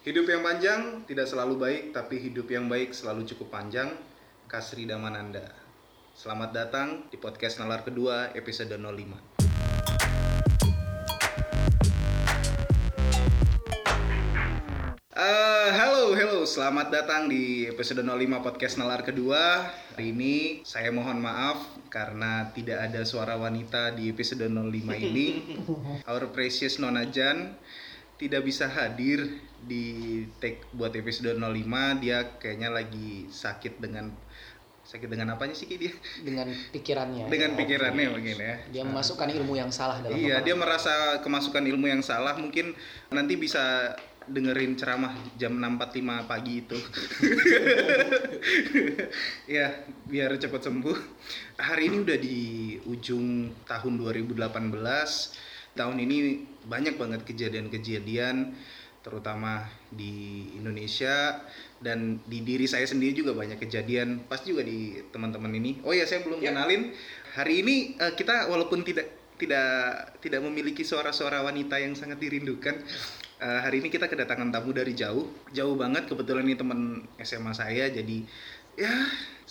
Hidup yang panjang tidak selalu baik, tapi hidup yang baik selalu cukup panjang. Kasri Damananda. Selamat datang di podcast Nalar kedua episode 05. Eh, halo, halo, selamat datang di episode 05 podcast Nalar kedua. Hari ini saya mohon maaf karena tidak ada suara wanita di episode 05 ini. Our precious Nona Jan tidak bisa hadir di take buat episode 05. Dia kayaknya lagi sakit dengan sakit dengan apanya sih dia? dengan pikirannya. Dengan pikirannya mungkin ya. Dia memasukkan ilmu yang salah dalam Iya, dia merasa kemasukan ilmu yang salah. Mungkin nanti bisa dengerin ceramah jam 6.45 pagi itu. ya, biar cepat sembuh. Hari ini udah di ujung tahun 2018. Tahun ini banyak banget kejadian-kejadian terutama di Indonesia dan di diri saya sendiri juga banyak kejadian. Pasti juga di teman-teman ini. Oh ya saya belum kenalin. Hari ini eh, kita walaupun tidak tidak tidak memiliki suara-suara wanita yang sangat dirindukan eh, hari ini kita kedatangan tamu dari jauh. Jauh banget. Kebetulan ini teman SMA saya jadi ya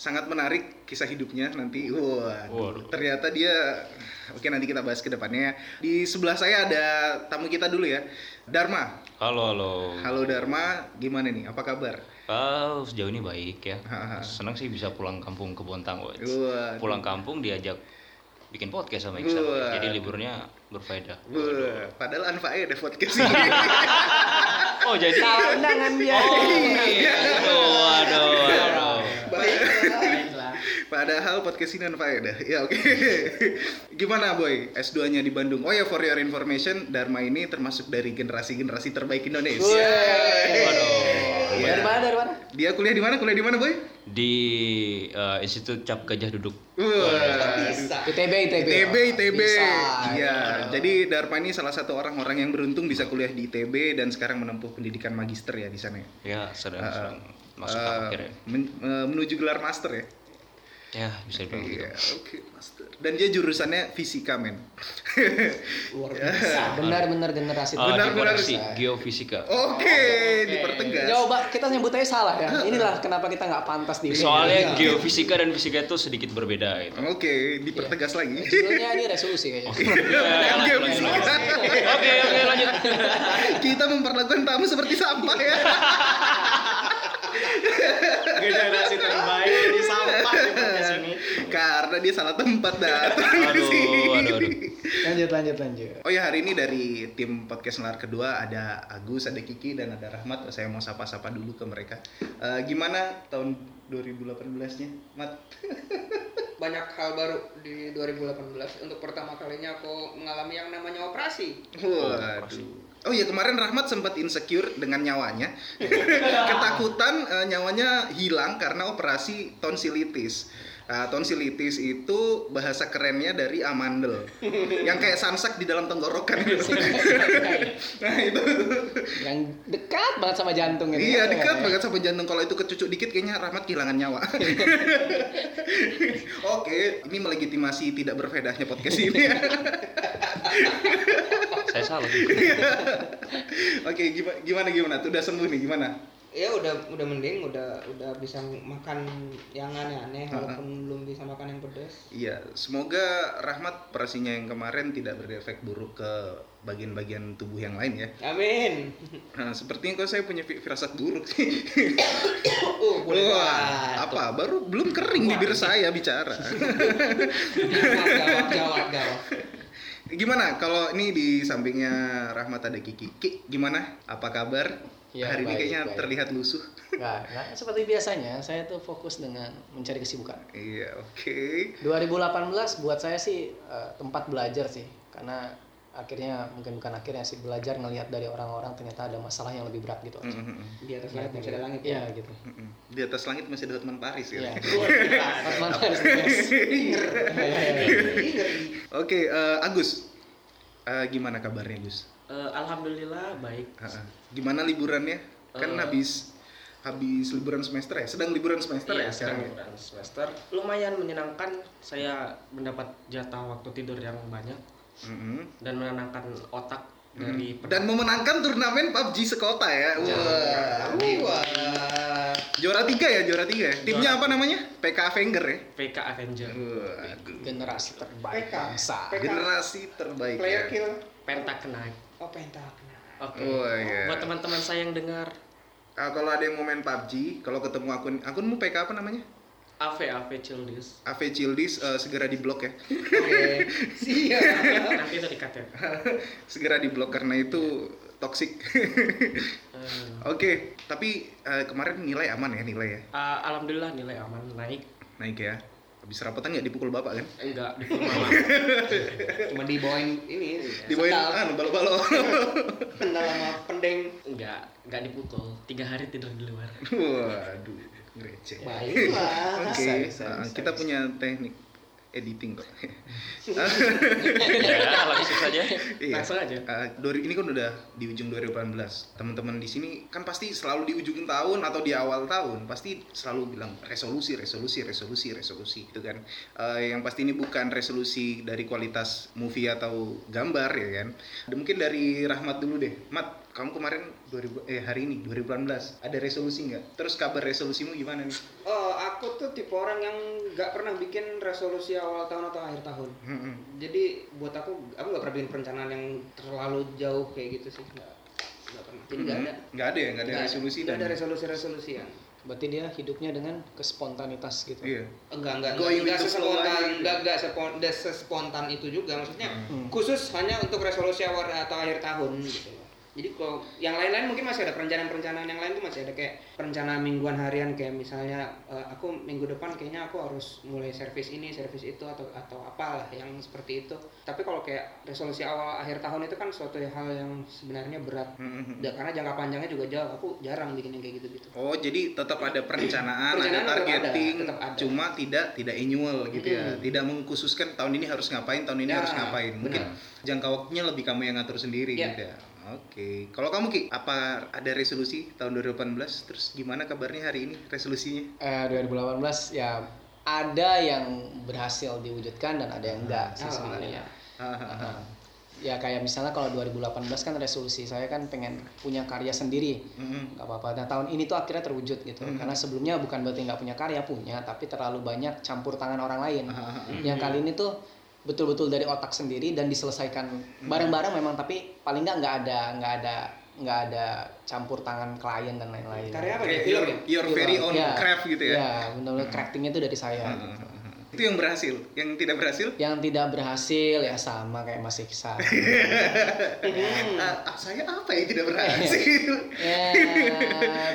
sangat menarik kisah hidupnya nanti wah Waduh. ternyata dia oke nanti kita bahas ke depannya di sebelah saya ada tamu kita dulu ya Dharma Halo, halo. halo Dharma gimana nih apa kabar Ah, sejauh ini baik ya. Senang sih bisa pulang kampung ke Bontang. Wah, Pulang kampung diajak bikin podcast sama Iksan. Jadi liburnya berfaedah. Wah, padahal anfaedah podcast ini Oh, jadi undangan dia. iya. Aduh, aduh, aduh. Padahal podcast ini anfaedah. Ya oke. Gimana boy? S2-nya di Bandung. Oh ya for your information, Dharma ini termasuk dari generasi-generasi terbaik Indonesia. Waduh. Iya. Dari mana? Dari mana? Dia kuliah di mana? Kuliah di mana, boy? Di eh, Institut Cap Gajah Duduk. Wah. ITB, ITB. ITB, ITB. Bisa. Iya. Jadi Dharma ini salah satu orang-orang yang beruntung bisa kuliah di ITB dan sekarang menempuh pendidikan magister ya di sana. ya? Ya, sedang, Ah, sedang masuk Eh, akhir ya. men- eh, menuju gelar master ya. Ya, bisa dibilang gitu. Iya, oke, master. Dan dia jurusannya fisika, men. Luar biasa. Benar-benar generasi Ah, Benar, di benar. koreksi, geofisika. Oke, dipertegas. Coba kita nyebut aja salah ya. Inilah kenapa kita nggak pantas di Soalnya geofisika dan fisika itu sedikit berbeda gitu. Oke, dipertegas lagi. Sebetulnya ini resolusi kayaknya. Ya, Geofisika. Oke, oke, lanjut. Kita memperlakukan tamu seperti sampah ya. generasi terbaik di sampah di podcast ini. Karena dia salah tempat datang Aduh, sini. aduh, aduh. Lanjut, lanjut, lanjut. Oh ya hari ini dari tim podcast Nalar kedua ada Agus, ada Kiki dan ada Rahmat. Saya mau sapa-sapa dulu ke mereka. Eh, gimana tahun 2018-nya, Mat? banyak hal baru di 2018 untuk pertama kalinya aku mengalami yang namanya operasi Waduh. Oh iya kemarin Rahmat sempat insecure dengan nyawanya. Ketakutan eh, nyawanya hilang karena operasi tonsilitis. Nah, tonsilitis itu bahasa kerennya dari amandel. yang kayak samsak di dalam tenggorokan. nah, itu. Yang dekat banget sama jantung ini. Iya dekat banget sama jantung kalau itu kecucuk dikit kayaknya Rahmat kehilangan nyawa. Oke, ini melegitimasi tidak berfedahnya podcast ini. Saya salah. Oke, gimana gimana gimana? Tuh udah sembuh nih gimana? Ya udah udah mending udah udah bisa makan yang aneh-aneh walaupun belum bisa makan yang pedas Iya, semoga Rahmat operasinya yang kemarin tidak berefek buruk ke bagian-bagian tubuh yang lain ya. amin Nah, sepertinya kok saya punya fi- firasat buruk sih. oh boleh Wah, apa? Baru belum kering bibir saya bicara. gawat gawat gawat Gimana kalau ini di sampingnya Rahmat ada Kiki? Ki, gimana? Apa kabar? Ya, Hari ini baik, kayaknya baik. terlihat lusuh. Nggak, nggak, seperti biasanya, saya tuh fokus dengan mencari kesibukan. Iya, oke. 2018 buat saya sih eh, tempat belajar sih, karena akhirnya mungkin bukan akhirnya sih belajar ngelihat dari orang-orang ternyata ada masalah yang lebih berat gitu. aja. Mm-mm. di atas langit masih ada langit Iya gitu. Mm-mm. Di atas langit masih ada Hotman Paris ya. Iya. Hotman Paris. Iya, iya, iya. Oke, eh, Agus. Eh, gimana kabarnya, Gus? Eh, Alhamdulillah baik. Ha-ha. Gimana liburannya? Kan Eh. habis habis liburan semester ya? Sedang liburan semester ya Iya, sekarang sekarang ya? liburan semester. Lumayan menyenangkan. Saya mendapat jatah waktu tidur yang banyak Mm-mm. dan menenangkan otak dari Dan memenangkan turnamen PUBG sekota ya. Wah. Wah. Juara tiga ya, juara tiga. ya? Timnya apa namanya? PK Avenger ya. PK Avenger Waduh. generasi terbaik PK. bangsa PK. Generasi terbaik. Player ya. kill. Penta Knight. Oh pentakna. Oke. Oh, iya. Buat teman-teman saya yang dengar Ah, kalau ada yang mau main PUBG, kalau ketemu akun akunmu PK apa namanya? AV AV Childis. AV Childis eh, segera di blok ya. Oke. Siap. Nanti itu dikat ya. segera di blok karena itu toxic. Eh, Oke, tapi eh, kemarin nilai aman ya nilai ya. ah, Alhamdulillah nilai aman naik. Naik ya. Habis rapotan nggak dipukul bapak kan? Enggak di malam. Cuma dibawain ini. Dibawain sendal. anu balo-balo. Sendal sama pendeng. Enggak, enggak dipukul. Tiga hari tidur di luar. Waduh, receh. Baiklah. Oke, bisa, ah, kita punya teknik editing kok. ya, langsung saja. Iya. Langsung aja. Dua- ini kan udah di ujung 2018. Teman-teman di sini kan pasti selalu di ujung tahun atau di awal tahun pasti selalu bilang resolusi, resolusi, resolusi, resolusi gitu kan. Eh, yang pasti ini bukan resolusi dari kualitas movie atau gambar ya kan. Mungkin dari Rahmat dulu deh. Mat, kamu kemarin 2000 eh hari ini 2018 ada resolusi nggak? Terus kabar resolusimu gimana nih? Oh, aku tuh tipe orang yang nggak pernah bikin resolusi awal tahun atau akhir tahun. Hmm, Jadi buat aku, aku nggak pernah bikin perencanaan yang terlalu jauh kayak gitu sih. Nggak, nggak pernah. Jadi nggak ada. Nggak ada ya, nggak ada Nggak resolusi nggak ada resolusi-resolusi ya. berarti dia hidupnya dengan kespontanitas gitu Iya. Enggak, enggak, Going enggak, flow sespontan, gitu. enggak, enggak enggak sespontan itu juga maksudnya. Hmm. Khusus hanya untuk resolusi awal atau akhir tahun gitu. Jadi kalau yang lain-lain mungkin masih ada perencanaan-perencanaan yang lain tuh masih ada kayak perencanaan mingguan harian kayak misalnya eh, aku minggu depan kayaknya aku harus mulai servis ini, servis itu atau atau apalah yang seperti itu. Tapi kalau kayak resolusi awal akhir tahun itu kan suatu hal yang sebenarnya berat. Hmm, Da- karena jangka panjangnya juga jauh. Aku jarang bikin yang kayak gitu-gitu. Oh, jadi tetap ada perencanaan, Perencanaan ada tetap ada, targeting, tetap ada. cuma tidak tidak annual gitu ya. Mm-mm. Tidak mengkhususkan tahun ini harus ngapain, tahun ini Ya, harus ngapain. Mungkin benar. jangka waktunya lebih kamu yang ngatur sendiri Ya. gitu ya. Oke. Kalau kamu Ki, apa ada resolusi tahun 2018? Terus gimana kabarnya hari ini resolusinya? eh 2018 ya ada yang berhasil diwujudkan dan ada yang enggak sih sebenarnya ya kayak misalnya kalau 2018 kan resolusi saya kan pengen punya karya sendiri Mm-mm. nggak apa-apa nah tahun ini tuh akhirnya terwujud gitu Hmm. karena sebelumnya bukan berarti nggak punya karya punya tapi terlalu banyak campur tangan orang lain Hahaha. yang kali ini tuh betul-betul dari otak sendiri dan diselesaikan bareng-bareng memang tapi paling nggak nggak ada nggak ada nggak ada campur tangan klien dan lain-lain Karya apa Kayak ya? Your, your very own Ya, craft gitu ya. ya benar-benar craftingnya itu dari saya Hahaha. Itu yang berhasil. Yang tidak berhasil? yang tidak berhasil ya sama kayak Mas Iksan Ah, ah, saya apa yang tidak berhasil? ya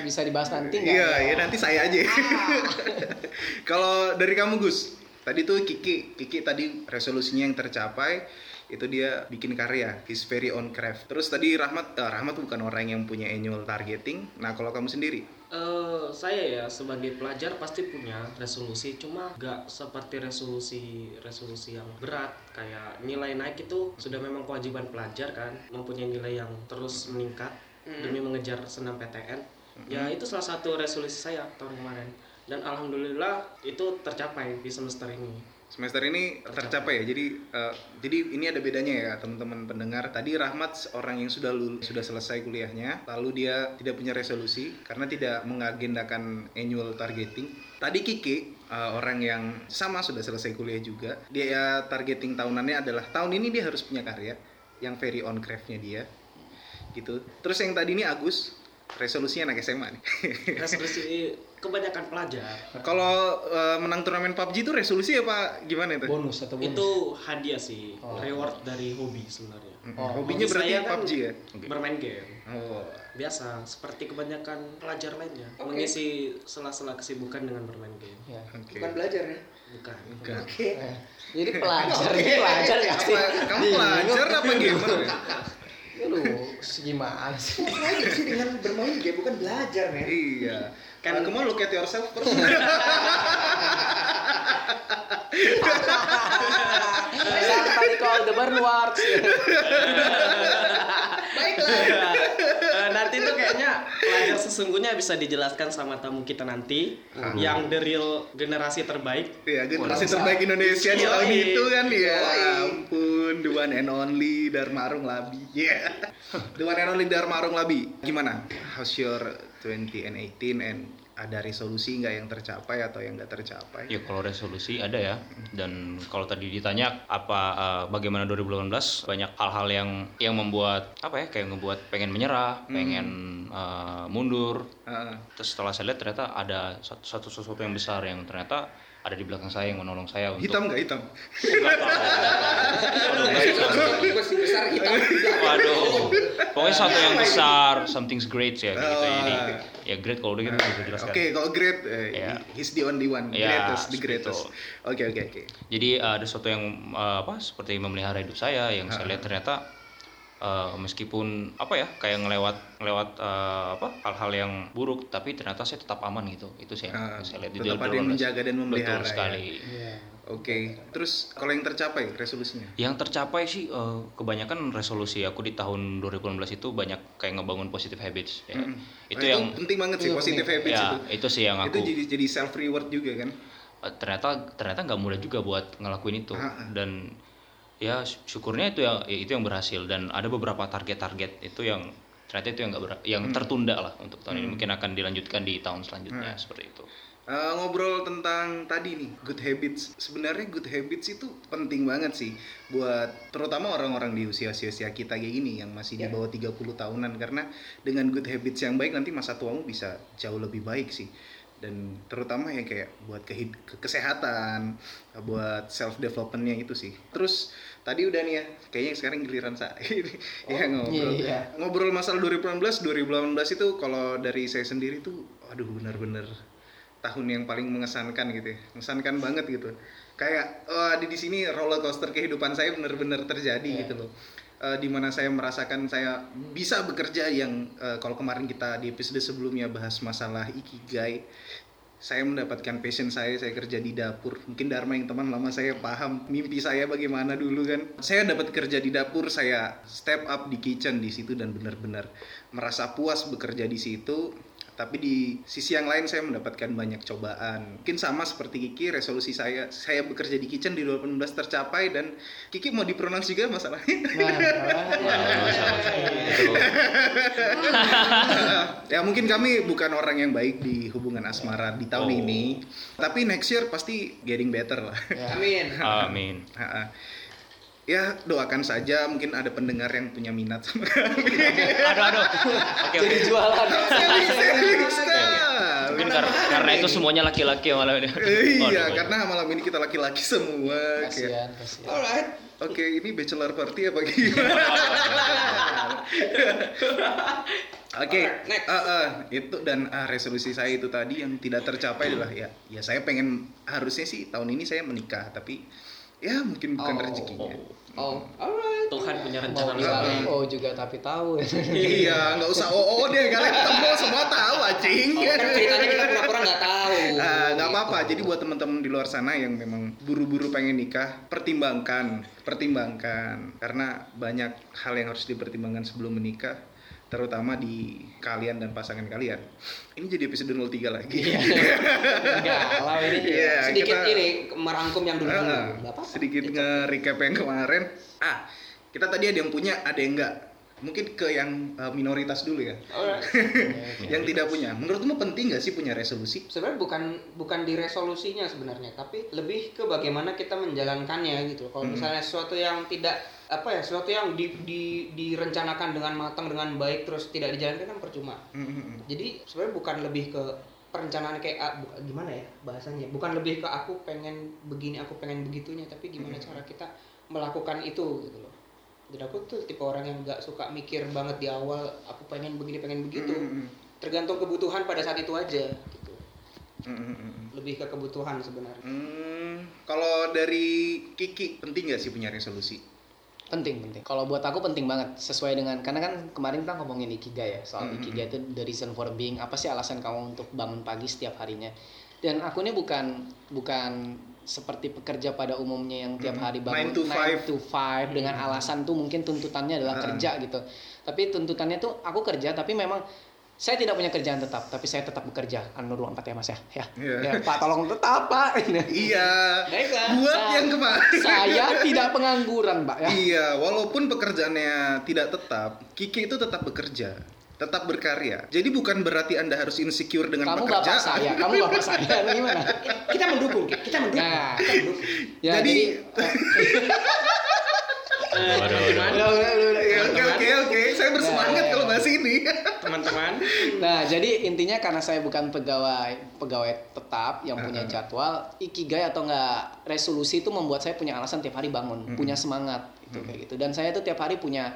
bisa dibahas nanti nggak Iya, ya? ya nanti saya aja. Kalau dari kamu Gus, tadi tuh Kiki, Kiki tadi resolusinya yang tercapai itu dia bikin karya, his very own craft. Terus tadi Rahmat, eh, Rahmat bukan orang yang punya annual targeting. Nah kalau kamu sendiri, Eh, saya ya sebagai pelajar pasti punya resolusi cuma nggak seperti resolusi resolusi yang berat. Kayak nilai naik itu sudah memang kewajiban pelajar kan mempunyai nilai yang terus meningkat demi mengejar senam PTN ya itu salah satu resolusi saya tahun kemarin dan alhamdulillah itu tercapai di semester ini semester ini tercapai ya. Jadi eh, jadi ini ada bedanya ya teman-teman pendengar. Tadi Rahmat orang yang sudah lul- sudah selesai kuliahnya, lalu dia tidak punya resolusi karena tidak mengagendakan annual targeting. Tadi Kiki eh, orang yang sama sudah selesai kuliah juga. Dia ya, targeting tahunannya adalah tahun ini dia harus punya karya yang very on craftnya dia gitu. Terus yang tadi ini Agus resolusinya anak SMA nih. resolusi kebanyakan pelajar Kalau eh, menang turnamen PUBG itu resolusi apa gimana itu? bonus atau bonus itu hadiah sih Oh. reward dari hobi sebenarnya Oh, Hobinya Hobi berarti saya kan PUBG ya? Bermain game Oh. biasa seperti kebanyakan pelajar lainnya Oke. mengisi sela-sela kesibukan dengan bermain game ya Oke. Bukan belajar ya. bukan Bukan. Oke. Eh, jadi pelajar ini pelajar ya sih kamu pelajar apa gamer? lu gimana sih Ngapain sih dengan bermain game bukan belajar ya? iya. Kan kamu look at yourself first. Somebody call the Bernwards Baiklah. Eh, nanti tuh kayaknya pelajar sesungguhnya bisa dijelaskan sama tamu kita nanti yang the real generasi terbaik Iya, generasi terbaik Indonesia di tahun itu kan ya. Ampun. the one and only Dharma Arung Labi. Yeah. The one and only Dharma Arung Labi. Gimana? How's your 20 and 18 and ada resolusi nggak yang tercapai atau yang nggak tercapai? Ya kalau resolusi ada ya. Dan kalau tadi ditanya apa eh, bagaimana 2018 banyak hal-hal yang yang membuat apa ya kayak ngebuat pengen menyerah, pengen eh, mundur. Heeh. Terus setelah saya lihat ternyata ada satu, satu sesuatu yang besar yang ternyata ada di belakang saya yang menolong saya untuk hitam nggak hitam? Waduh, hitam. Besar kita. Waduh. Pokoknya sesuatu yang besar, something's great ya gitu. Jadi ya great kalau udah gitu bisa Oke, jelaskan. kalau great, Iya. he's the only one, Iya, greatest, the seperti greatest. Oke, oke, oke. Jadi uh, ada sesuatu yang uh, apa seperti memelihara hidup saya yang saya lihat ternyata uh, meskipun apa ya kayak ngelewat ngelewat uh, apa hal-hal yang buruk tapi ternyata saya tetap aman gitu. Itu yang Ah, saya lihat di tetap ada 2018. yang menjaga dan memelihara, Betul ya. sekali. Oke, terus kalau yang tercapai resolusinya? Yang tercapai sih eh, kebanyakan resolusi aku di tahun 2018 itu banyak kayak ngebangun positive habits ya. Mm. Itu Nah, yang penting banget sih Itu positive habits ya itu. itu sih yang Itu aku jadi jadi self reward juga kan? eh, ternyata ternyata nggak mudah juga buat ngelakuin itu Ah. dan ya sy- syukurnya itu yang ya, itu yang berhasil dan ada beberapa target-target itu yang ternyata itu yang nggak ber- yang Hmm. tertunda lah untuk tahun ini mungkin akan dilanjutkan di tahun selanjutnya Hmm. seperti itu. Eh, ngobrol tentang tadi nih good habits sebenarnya good habits itu penting banget sih buat terutama orang-orang di usia-usia kita kayak gini yang masih di Ya. bawah 30 tahunan karena dengan good habits yang baik nanti masa tuamu bisa jauh lebih baik sih dan terutama ya kayak buat ke- kesehatan buat self developmentnya itu sih. Terus tadi udah nih ya kayaknya sekarang giliran saya ya ngobrol. iya, iya. ngobrol masalah 2018 2018 itu kalau dari saya sendiri tuh aduh benar-benar tahun yang paling mengesankan gitu ya. Mengesankan banget gitu. Kayak wah di di sini roller coaster kehidupan saya benar-benar terjadi Iya. gitu loh Eh, di mana saya merasakan saya bisa bekerja yang eh, kalau kemarin kita di episode sebelumnya bahas masalah ikigai saya mendapatkan passion saya saya kerja di dapur. Mungkin Dharma yang teman lama saya paham mimpi saya bagaimana dulu kan. Saya dapat kerja di dapur saya step up di kitchen di situ dan benar-benar merasa puas bekerja di situ tapi di sisi yang lain saya mendapatkan banyak cobaan mungkin sama seperti Kiki resolusi saya saya bekerja di kitchen di 2018 tercapai dan Kiki mau dipronounce juga masalahnya Nah, ya mungkin kami bukan orang yang baik di hubungan asmara di tahun Oh. ini tapi next year pasti getting better lah. Amin. Amin. Ya doakan saja mungkin ada pendengar yang punya minat sama kami Aduh aduh. Oke oke. Jadi jualan. Mungkin kar- karena itu semuanya laki-laki yang malam ini. iya Waduh, karena malam ini kita laki-laki semua Kasihan, kasihan. Alright. oke ini bachelor party apa gimana Oke, Next. eh, eh, itu dan ah, resolusi saya itu tadi yang tidak tercapai adalah ya, ya saya pengen harusnya sih tahun ini saya menikah, tapi ya mungkin bukan Oh. rezekinya. Oh, alright. Tuhan punya rencana lain. oh juga tapi tahu ya. iya, nggak usah oh oh deh kalian ketemu semua tahu acing. Kan ceritanya kita pura-pura nggak tahu. Ah, nggak apa-apa. Jadi buat teman-teman di luar sana yang memang buru-buru pengen nikah, pertimbangkan, pertimbangkan karena banyak hal yang harus dipertimbangkan sebelum menikah, terutama di kalian dan pasangan kalian. Ini jadi episode 03 lagi. Enggak, lah ini. Iya, Sedikit kita- ini merangkum yang dulu. Bapak. sedikit nge-recap yang kemarin. Ah, kita tadi ada yang punya, ada yang enggak. Mungkin ke yang uh, minoritas dulu ya. Alright. yang tidak punya. Menurutmu penting nggak sih punya resolusi? sebenarnya bukan bukan di resolusinya sebenarnya tapi lebih ke bagaimana kita menjalankannya gitu kalau Hmm. misalnya sesuatu yang tidak apa ya sesuatu yang di, di- direncanakan dengan matang dengan baik terus tidak dijalankan kan percuma. Hmm, jadi sebenarnya bukan lebih ke perencanaan kayak ah, bu- gimana ya bahasanya? Bukan lebih ke aku pengen begini aku pengen begitunya tapi gimana Hmm. cara kita melakukan itu gitu loh. Jadi aku tuh tipe orang yang nggak suka mikir banget di awal aku pengen begini pengen begitu. Hmm, tergantung kebutuhan pada saat itu aja gitu. Hmm, lebih ke kebutuhan sebenarnya. Hmm, kalau dari Kiki penting nggak sih punya resolusi? Penting penting. Kalau buat aku penting banget sesuai dengan karena kan kemarin kita ngomongin ikigai ya soal Mm-mm. ikigai itu the reason for being apa sih alasan kamu untuk bangun pagi setiap harinya? Dan aku ini bukan bukan seperti pekerja pada umumnya yang tiap hari bangun to 9 to 5 dengan alasan tuh mungkin tuntutannya adalah Ah. kerja gitu. Tapi tuntutannya tuh aku kerja tapi memang saya tidak punya kerjaan tetap, tapi saya tetap bekerja. Anu 24 ya Mas ya. Ya. Iya. Ya, Pak tolong tetap Pak. Iya. Baiklah. Buat Sa- yang kemarin. saya tidak pengangguran, Pak ya. Iya, walaupun pekerjaannya tidak tetap, Kiki itu tetap bekerja, tetap berkarya. Jadi bukan berarti Anda harus insecure dengan Kamu pekerjaan. bapak saya, kamu bapak saya. Gimana? Kita mendukung, kita mendukung. Nah. Kita mendukung. Ya, Jadi- Waduh, waduh. Oke, oke, oke. Saya bersemangat kalau bahas ini. teman-teman Nah, jadi intinya karena saya bukan pegawai pegawai tetap yang punya jadwal, ikigai atau enggak resolusi itu membuat saya punya alasan tiap hari bangun, punya semangat itu kayak gitu. Dan saya tuh tiap hari punya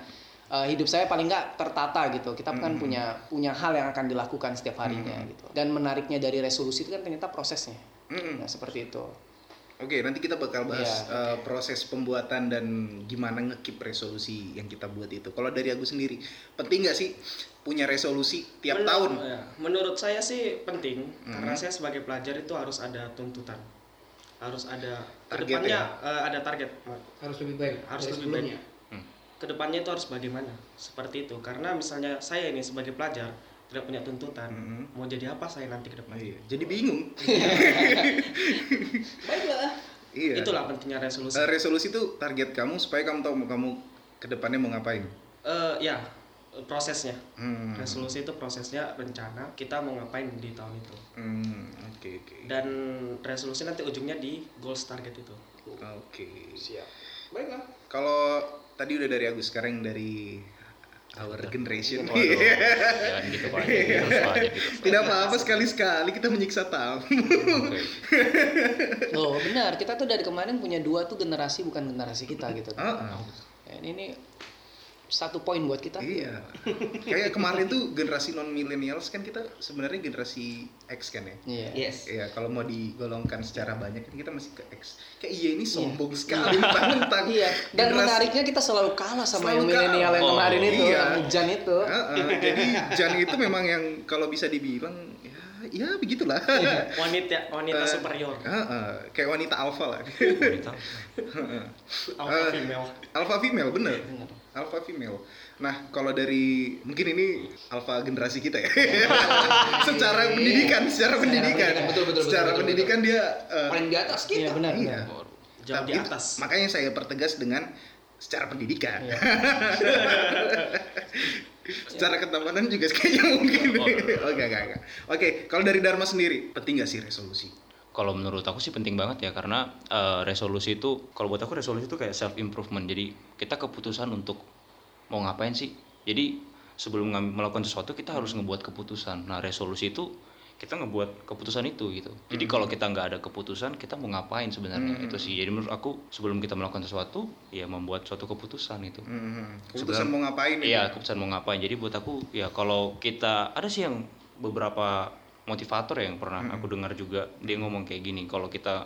uh, hidup saya paling enggak tertata gitu. Kita kan Mm-mm. punya punya hal yang akan dilakukan setiap harinya Mm-mm. gitu. Dan menariknya dari resolusi itu kan ternyata prosesnya. Mm-mm. Nah, seperti itu. Oke, nanti kita bakal bahas Iya, uh, proses pembuatan dan gimana ngekip resolusi yang kita buat itu. Kalau dari aku sendiri, penting nggak sih punya resolusi tiap Men- tahun? ya, menurut saya sih penting Mhm. karena saya sebagai pelajar itu harus ada tuntutan harus ada Target ke depannya ya? eh, ada target Harus lebih baik. Harus dari lebih sebelumnya. ke depannya itu harus bagaimana seperti itu karena misalnya saya ini sebagai pelajar tidak punya tuntutan Mhm. mau jadi apa saya nanti ke depan Oh, iya. Jadi bingung. Baiklah. iya. itulah pentingnya resolusi Uh, resolusi itu target kamu supaya kamu tahu mau kamu ke depannya mau ngapain. Eh, ya prosesnya Hmm. resolusi itu prosesnya rencana kita mau ngapain di tahun itu Hmm, Oke oke. dan resolusi nanti ujungnya di goals target itu Oke. Siap. Baiklah. Kalau tadi udah dari Agus, sekarang dari our generation. Waduh, jangan gitu Pak. Gitu. Tidak apa-apa sekali-sekali kita menyiksa tamu. Oke. Loh, benar. Kita tuh dari kemarin punya dua tuh generasi bukan generasi kita gitu. Ah. Ya, ini, ini satu poin buat kita. Iya. Kayak kemarin tuh generasi non millennials kan kita sebenarnya generasi X kan ya. Iya. Yes. Iya, kalau mau digolongkan secara banyak kan kita masih ke X. Kayak iya ini sombong sekali mentang-mentang. Iya, dan generasi- menariknya kita selalu kalah sama Selalu yang milenial yang kemarin Oh, itu, iya. yang Jan itu. Heeh, jadi Jan itu memang yang kalau bisa dibilang ya ya begitulah. wanita wanita Eh, superior Heeh, kayak wanita alpha lah. Wanita. alpha eh, female alpha female bener. Bener. Alpha female. Nah, kalau dari mungkin ini alpha generasi kita ya. secara pendidikan, secara pendidikan. pendidikan, betul, betul, secara betul, pendidikan dia eh, Paling di atas kita. Iya, benar. Iya. benar. jauh di tapi- atas Makanya saya pertegas dengan secara pendidikan. Iya. secara ketamanan juga kayaknya mungkin. Oke, oke, oke. Oke, kalau dari Dharma sendiri, penting nggak sih resolusi? Kalau menurut aku sih penting banget ya karena eh, resolusi itu kalau buat aku resolusi itu kayak self improvement. Jadi kita keputusan untuk mau ngapain sih. Jadi sebelum melakukan sesuatu kita harus ngebuat keputusan. Nah resolusi itu kita ngebuat keputusan itu gitu. Jadi kalau kita nggak ada keputusan kita mau ngapain sebenarnya Hmm. itu sih. Jadi menurut aku sebelum kita melakukan sesuatu ya membuat suatu keputusan itu. Hmm, keputusan mau ngapain? Iya, keputusan mau ngapain. Jadi buat aku ya kalau kita ada sih yang beberapa motivator yang pernah aku dengar juga dia ngomong kayak gini, kalau kita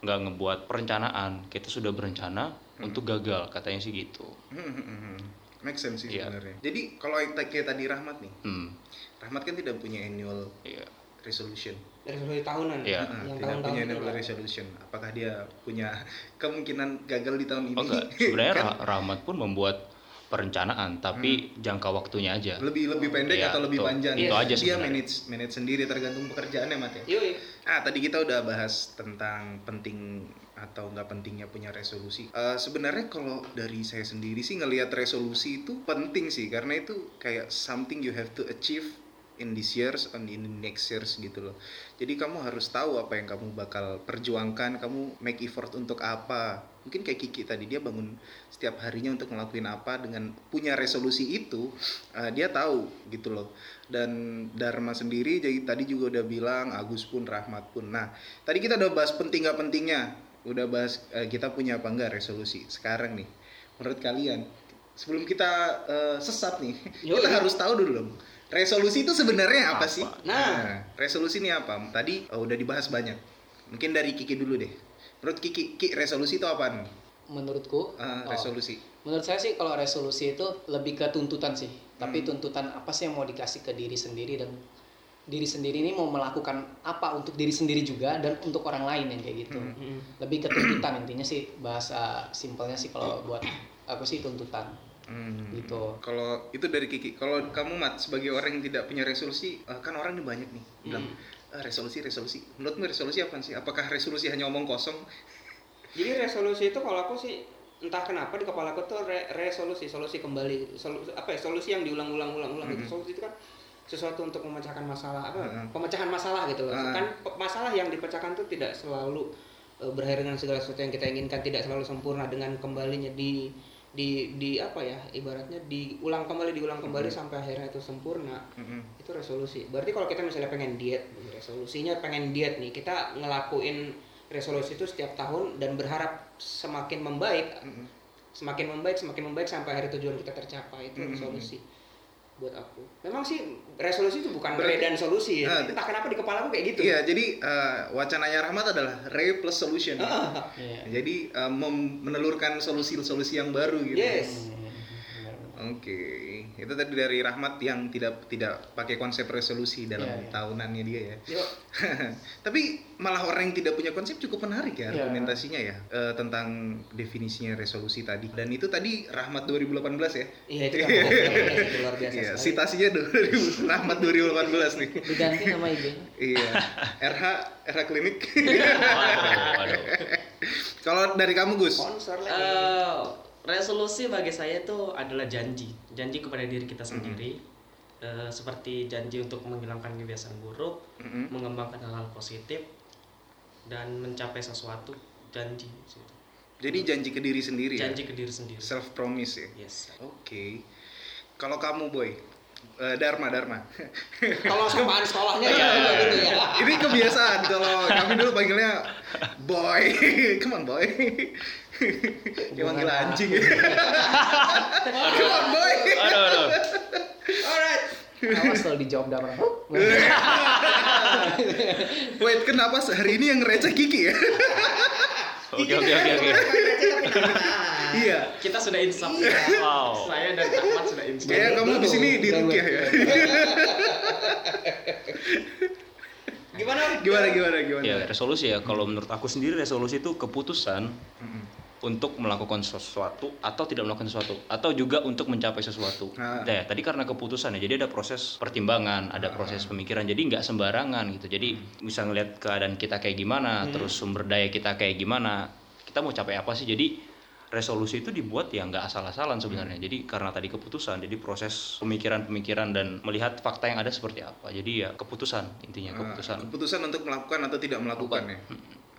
nggak ngebuat perencanaan, kita sudah berencana untuk gagal, katanya sih gitu. Hmm, hmm, hmm, hmm. Make sense sih Iya. sebenarnya. Jadi kalau kayak tadi Rahmat nih, Hmm, Rahmat kan tidak punya annual iya. resolution. Resolusi tahunan. Iya. Ah, Yang tidak punya itu annual resolution. Apakah dia punya kemungkinan gagal di tahun ini? Oh enggak, sebenarnya Kan Ra- Rahmat pun membuat perencanaan, tapi jangka waktunya aja. lebih lebih pendek Iya, atau lebih itu- panjang? itu aja dia sebenarnya. manage manage sendiri tergantung pekerjaannya Mat ya. Ah tadi kita udah bahas tentang penting atau nggak pentingnya punya resolusi. Eh, sebenarnya kalau dari saya sendiri sih ngelihat resolusi itu penting sih karena itu kayak something you have to achieve in this years and in the next years gitu loh. Jadi kamu harus tahu apa yang kamu bakal perjuangkan, kamu make effort untuk apa. Mungkin kayak Kiki tadi dia bangun setiap harinya untuk ngelakuin apa dengan punya resolusi itu, eh, dia tahu gitu loh. Dan Dharma sendiri jadi tadi juga udah bilang, Agus pun, Rahmat pun. Nah, tadi kita udah bahas penting nggak pentingnya, udah bahas eh, kita punya apa enggak resolusi. Sekarang nih, menurut kalian, sebelum kita eh, sesat nih, Yoi. kita harus tahu dulu dong. Resolusi itu sebenarnya apa, Apa? sih? Nah. resolusi ini apa? Tadi eh, udah dibahas banyak. Mungkin dari Kiki dulu deh. Menurut Kiki, Ki, resolusi itu apaan? Menurutku, Eh, oh, resolusi. menurut saya sih kalau resolusi itu lebih ke tuntutan sih. Tapi Hmm. tuntutan apa sih yang mau dikasih ke diri sendiri dan diri sendiri ini mau melakukan apa untuk diri sendiri juga dan untuk orang lain yang kayak gitu. Hmm. Mm. Lebih ke tuntutan intinya sih bahasa simpelnya sih kalau buat aku sih tuntutan. Hmm. Gitu. Kalau itu dari Kiki. Kalau kamu Mat sebagai orang yang tidak punya resolusi, eh, kan orang ini banyak nih bilang Hmm. "Ah, resolusi resolusi. Menurutmu resolusi apa sih? Apakah resolusi hanya omong kosong? Jadi resolusi itu kalau aku sih entah kenapa di kepala aku tuh re- resolusi, solusi kembali, solusi apa ya? Solusi yang diulang-ulang-ulang-ulang gitu. Mhm. Solusi itu kan sesuatu untuk memecahkan masalah apa? Mhm. Pemecahan masalah gitu loh. Mhm. Kan masalah yang dipecahkan tuh tidak selalu e, berakhir dengan segala sesuatu yang kita inginkan, tidak selalu sempurna dengan kembalinya di di di apa ya? Ibaratnya diulang kembali, diulang kembali sampai akhirnya itu sempurna. Mm-mm. itu resolusi. Berarti kalau kita misalnya pengen diet, resolusinya pengen diet nih, kita ngelakuin resolusi itu setiap tahun dan berharap semakin membaik, Mm-mm. semakin membaik, semakin membaik sampai hari tujuan kita tercapai itu Mm-mm. resolusi buat aku. Memang sih resolusi itu bukan Berarti- re dan solusi ya. Nah, Entah kenapa di kepala aku kayak gitu. Iya, jadi eh, wacananya Rahmat adalah re plus solution. Ah, Iya. Jadi eh, mem- menelurkan solusi-solusi yang baru gitu. yes. Oke, itu tadi dari Rahmat yang tidak tidak pakai konsep resolusi dalam Iya, iya. tahunannya dia ya. Yuk. Tapi malah orang yang tidak punya konsep cukup menarik ya Iya. argumentasinya ya eh, tentang definisinya resolusi tadi. Dan itu tadi Rahmat 2018 ya. Iya itu, kan, itu luar biasa Iya, 2000 Rahmat 2018 nih. Diganti nama IG. iya. RH RH klinik. Kalau dari kamu Gus? Sponsor lagi. Eh, resolusi bagi saya itu adalah janji, janji kepada diri kita sendiri. Eh, seperti janji untuk menghilangkan kebiasaan buruk, Mm-mm. mengembangkan hal-hal positif, dan mencapai sesuatu. Janji, gitu. Jadi janji ke diri sendiri janji ya. ke diri sendiri. Self promise ya. Yes. Oke. Kalau kamu boy, Eh, Dharma Dharma. Kalau samaan sekolahnya ya gitu ya. Ini kebiasaan kalau kami dulu panggilnya boy. Come on boy. Dia manggil anjing. Come on boy. Aduh, aduh. Alright. Awas kalau dijawab damai. Wait, kenapa hari ini yang receh Kiki ya? Oke, oke, oke, oke. iya. Kita sudah insaf. Wow. Saya dan Ahmad sudah insaf. Kayak kamu di sini di Rukiah ya. Gimana? Gimana gimana gimana? Ya, resolusi ya. Kalau menurut aku sendiri resolusi itu keputusan Mm-mm. Untuk melakukan sesuatu atau tidak melakukan sesuatu atau juga untuk mencapai sesuatu. Ah. Nah, ya, tadi karena keputusan ya, jadi ada proses pertimbangan, ada proses pemikiran. Jadi nggak sembarangan gitu. Jadi bisa ngelihat keadaan kita kayak gimana, terus sumber daya kita kayak gimana, kita mau capai apa sih. Jadi resolusi itu dibuat ya nggak asal-asalan sebenarnya. Jadi karena tadi keputusan, jadi proses pemikiran-pemikiran dan melihat fakta yang ada seperti apa. Jadi ya keputusan intinya keputusan. keputusan untuk melakukan atau tidak melakukan ya.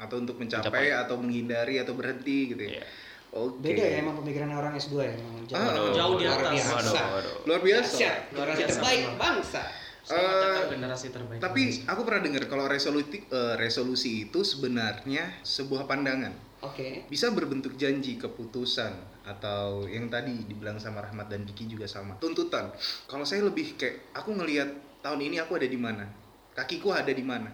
Atau untuk mencapai, Mencapai. atau menghindari atau berhenti gitu ya. Iya. Oke. Beda ya emang pemikiran orang S2 ya. Emang jauh, Ah, jauh di luar atas. biasa. Waduh, waduh. Luar biasa. Dahsyat. Generasi Biasa, terbaik bangsa. Selamat datang generasi terbaik. Tapi aku pernah dengar kalau resolusi eh, resolusi itu sebenarnya sebuah pandangan. Oke. Bisa berbentuk janji, keputusan atau yang tadi dibilang sama Rahmat dan Diki juga sama. Tuntutan. Kalau saya lebih kayak aku ngelihat tahun ini aku ada di mana. Kakiku ada di mana.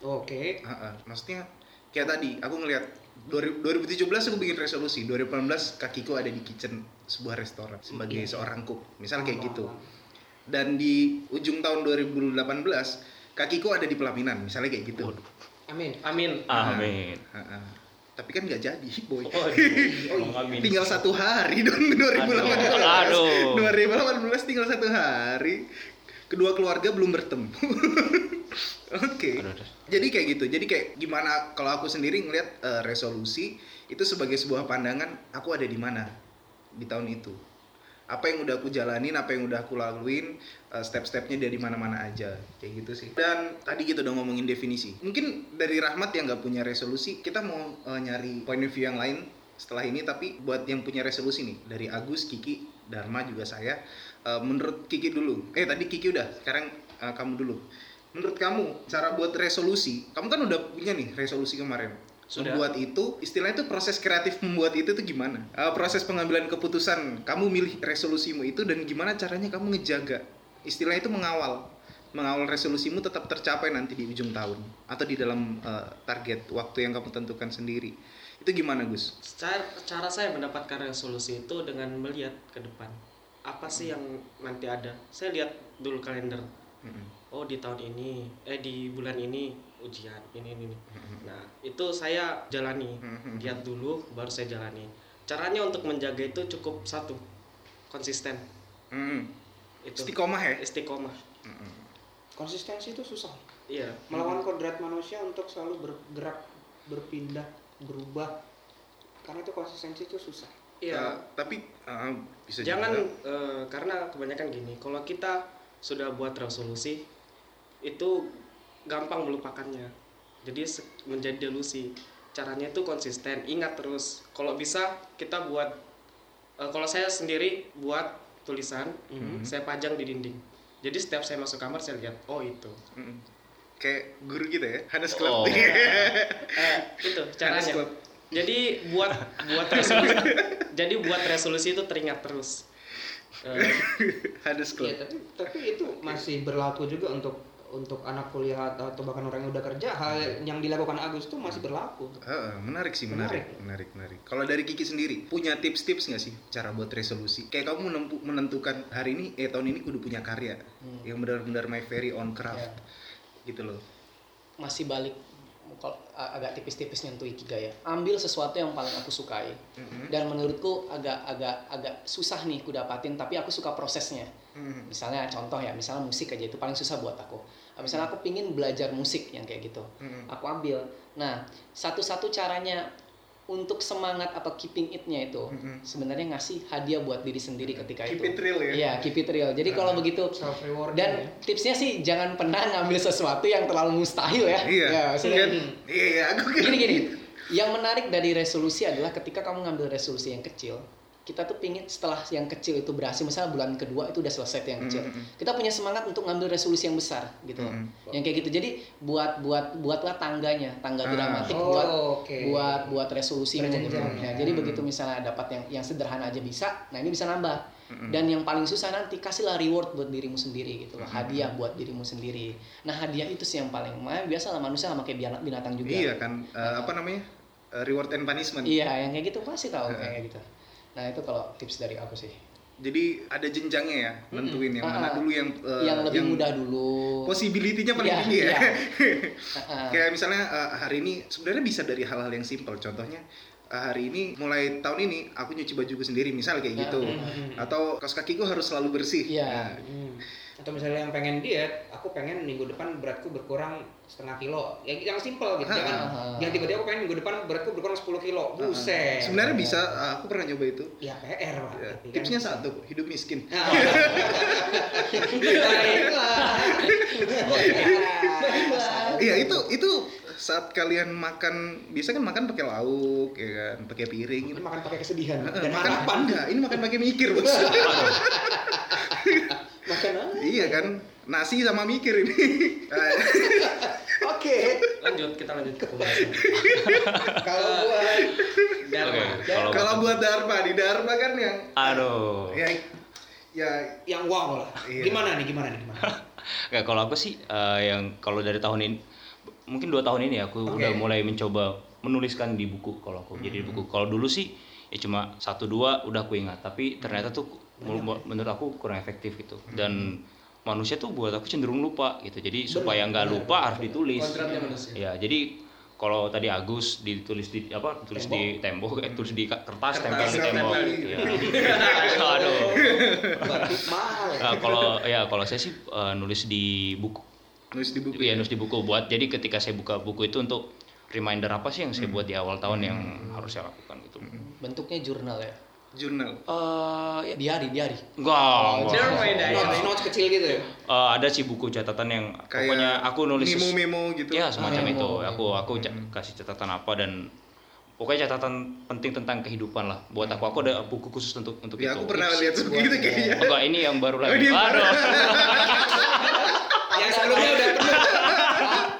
Oke. Ah, ah. Maksudnya kayak tadi aku ngelihat 2017 aku bikin resolusi 2018 kakiku ada di kitchen sebuah restoran sebagai Iya. seorang cook misal kayak Paham, gitu dan di ujung tahun 2018 kakiku ada di pelaminan misalnya kayak gitu. Amin. Amin. Amin. Ah, ah. tapi kan nggak jadi boy Oh. Amin. tinggal satu hari dong 2018 Aduh. 2018 tinggal satu hari kedua keluarga belum bertemu oke. Aduh. jadi kayak gitu. Jadi kayak gimana kalau aku sendiri ngelihat eh, resolusi itu sebagai sebuah pandangan aku ada di mana di tahun itu. Apa yang udah aku jalanin apa yang udah aku laluin eh, step-stepnya dari mana-mana aja. Kayak gitu sih. Dan tadi gitu udah ngomongin definisi. Mungkin dari Rahmat yang nggak punya resolusi kita mau eh, nyari point of view yang lain setelah ini. Tapi buat yang punya resolusi nih dari Agus Kiki Dharma juga saya eh, menurut Kiki dulu. Eh tadi Kiki udah sekarang eh, kamu dulu menurut kamu cara buat resolusi kamu kan udah punya nih resolusi kemarin Sudah. membuat itu istilahnya itu proses kreatif membuat itu tuh gimana Eh, proses pengambilan keputusan kamu milih resolusimu itu dan gimana caranya kamu ngejaga istilahnya itu mengawal mengawal resolusimu tetap tercapai nanti di ujung tahun atau di dalam eh, target waktu yang kamu tentukan sendiri itu gimana Gus? Cara, cara saya mendapatkan resolusi itu dengan melihat ke depan. Apa sih yang nanti ada? Saya lihat dulu kalender. Mm-mm. Oh di tahun ini, eh di bulan ini ujian ini ini. ini. Nah itu saya jalani. Lihat dulu, baru saya jalani. Caranya untuk menjaga itu cukup satu. konsisten Hmm. itu Istiqomah ya? istiqomah konsistensi itu susah iya melawan kodrat manusia untuk selalu bergerak berpindah berubah karena itu konsistensi itu susah iya Eh, tapi eh, bisa jangan juga. eh, karena kebanyakan gini kalau kita sudah buat resolusi itu gampang melupakannya jadi menjadi delusi caranya itu konsisten ingat terus kalau bisa kita buat eh, kalau saya sendiri buat tulisan Mhm. saya pajang di dinding jadi setiap saya masuk kamar saya lihat oh itu Mm-mm. Kayak guru gitu ya, Hanes Club. Oh. Eh, itu caranya Club. jadi buat buat resolusi jadi buat resolusi itu teringat terus Hanes Club. Iya tapi tapi itu masih berlaku juga untuk untuk anak kuliah atau, bahkan orang yang udah kerja hal yang dilakukan Agus itu masih berlaku Heeh, menarik sih, menarik, Menarik. menarik, menarik. Kalau dari Kiki sendiri, punya tips-tips nggak sih cara buat resolusi? Kayak kamu menempu- menentukan hari ini, eh tahun ini kudu punya karya Hmm. yang benar-benar my very own craft, Ya. gitu loh. masih balik kalau agak tipis-tipis nyentuh ikigai ya ambil sesuatu yang paling aku sukai Mhm. dan menurutku agak agak agak susah nih ku dapatin tapi aku suka prosesnya Mhm. misalnya contoh ya misalnya musik aja itu paling susah buat aku misalnya aku pingin belajar musik yang kayak gitu Mhm. aku ambil nah satu-satu caranya untuk semangat atau keeping it-nya itu Mhm. sebenarnya ngasih hadiah buat diri sendiri ketika Keep itu it real ya? Iya, keep it real jadi kalau begitu self reward dan tipsnya sih jangan pernah ngambil sesuatu yang terlalu mustahil ya. Iya. Ya, maksudnya? Iya, iya, aku gini gini. Yang menarik dari resolusi adalah ketika kamu ngambil resolusi yang kecil, kita tuh pingin setelah yang kecil itu berhasil, misalnya bulan kedua itu udah selesai yang kecil. Mm, mm, Kita punya semangat untuk ngambil resolusi yang besar gitu loh. Mm, Yang kayak gitu. Jadi buat buat buatlah tangganya, tangga Ah. dramatik Oh, buat oke. buat buat resolusi Berjenjang. Ya, jadi begitu misalnya dapat yang yang sederhana aja bisa, nah ini bisa nambah. Mm-mm. Dan yang paling susah nanti kasihlah reward buat dirimu sendiri gitu loh. Mm-mm. Hadiah buat dirimu sendiri. Nah, hadiah itu sih yang paling makanya biasa lah manusia sama kayak binatang juga. Iya kan, Eh, apa namanya? Eh, reward and punishment. Iya, yang kayak gitu pasti tahu Heeh. kayak gitu. Nah, itu kalau tips dari aku sih. Jadi ada jenjangnya ya, nentuin yang mana Ah, dulu yang eh, yang lebih mudah dulu. Possibility-nya paling Iya, tinggi ya. iya. Heeh. Kayak misalnya eh, hari ini sebenarnya bisa dari hal-hal yang simpel. Contohnya eh, hari ini mulai tahun ini aku nyuci bajuku sendiri, misal kayak gitu. Atau kaos kakiku harus selalu bersih. Iya. Nah, Hmm. Atau misalnya yang pengen diet, aku pengen minggu depan beratku berkurang setengah kilo. Yang yang simpel gitu, jangan yang tiba-tiba aku pengen minggu depan beratku berkurang 10 kilo. Buset. sebenarnya bisa, aku pernah nyoba itu. Ya PR lah. Ya, tapi kan tipsnya bisa. satu, hidup miskin. Nah. Iya itu itu saat kalian makan biasa kan makan pakai lauk ya kan pakai piring gitu. makan pakai kesedihan dan makan harapan. enggak ini makan pakai mikir bos Makan apa? iya kan nasi sama mikir ini Oke. lanjut kita lanjut ke pembahasan Kalau buat Dharma. Oke, kalau kalau buat Dharma di Dharma kan yang aduh. ya ya yang wow lah. Iya. Gimana nih? Gimana nih? Gimana? Nggak, kalau aku sih eh, yang kalau dari tahun ini mungkin dua tahun ini aku Oke. udah mulai mencoba menuliskan di buku kalau aku jadi di buku kalau dulu sih ya cuma satu dua udah aku ingat tapi ternyata tuh menurut aku kurang efektif gitu. Dan manusia tuh buat aku cenderung lupa gitu. Jadi supaya nggak lupa harus ditulis. Ya? Jadi kalau tadi Agus ditulis di apa tulis di tembok. eh, tulis di kertas, tempel di tembok. ya. aduh. Nah, kalau ya kalau saya sih eh, nulis di buku. Nulis di buku Iya nulis di buku. Buat jadi ketika saya buka buku itu untuk reminder apa sih yang saya buat di awal tahun yang harus saya lakukan gitu. Bentuknya jurnal ya. Jurnal Eh, ya diari, diari. Enggak, enggak. Journal my diary. Notes, notes kecil gitu ya. Eh, ada sih buku catatan yang kayak pokoknya aku nulis memo-memo gitu ya semacam Memo. itu. Aku aku ca- kasih catatan apa dan pokoknya catatan penting tentang kehidupan lah. Buat aku aku ada buku khusus untuk untuk ya itu. aku pernah lihat begitu kayaknya Enggak, ini yang baru Oh, lagi. yang baru. Yang sebelumnya udah penuh.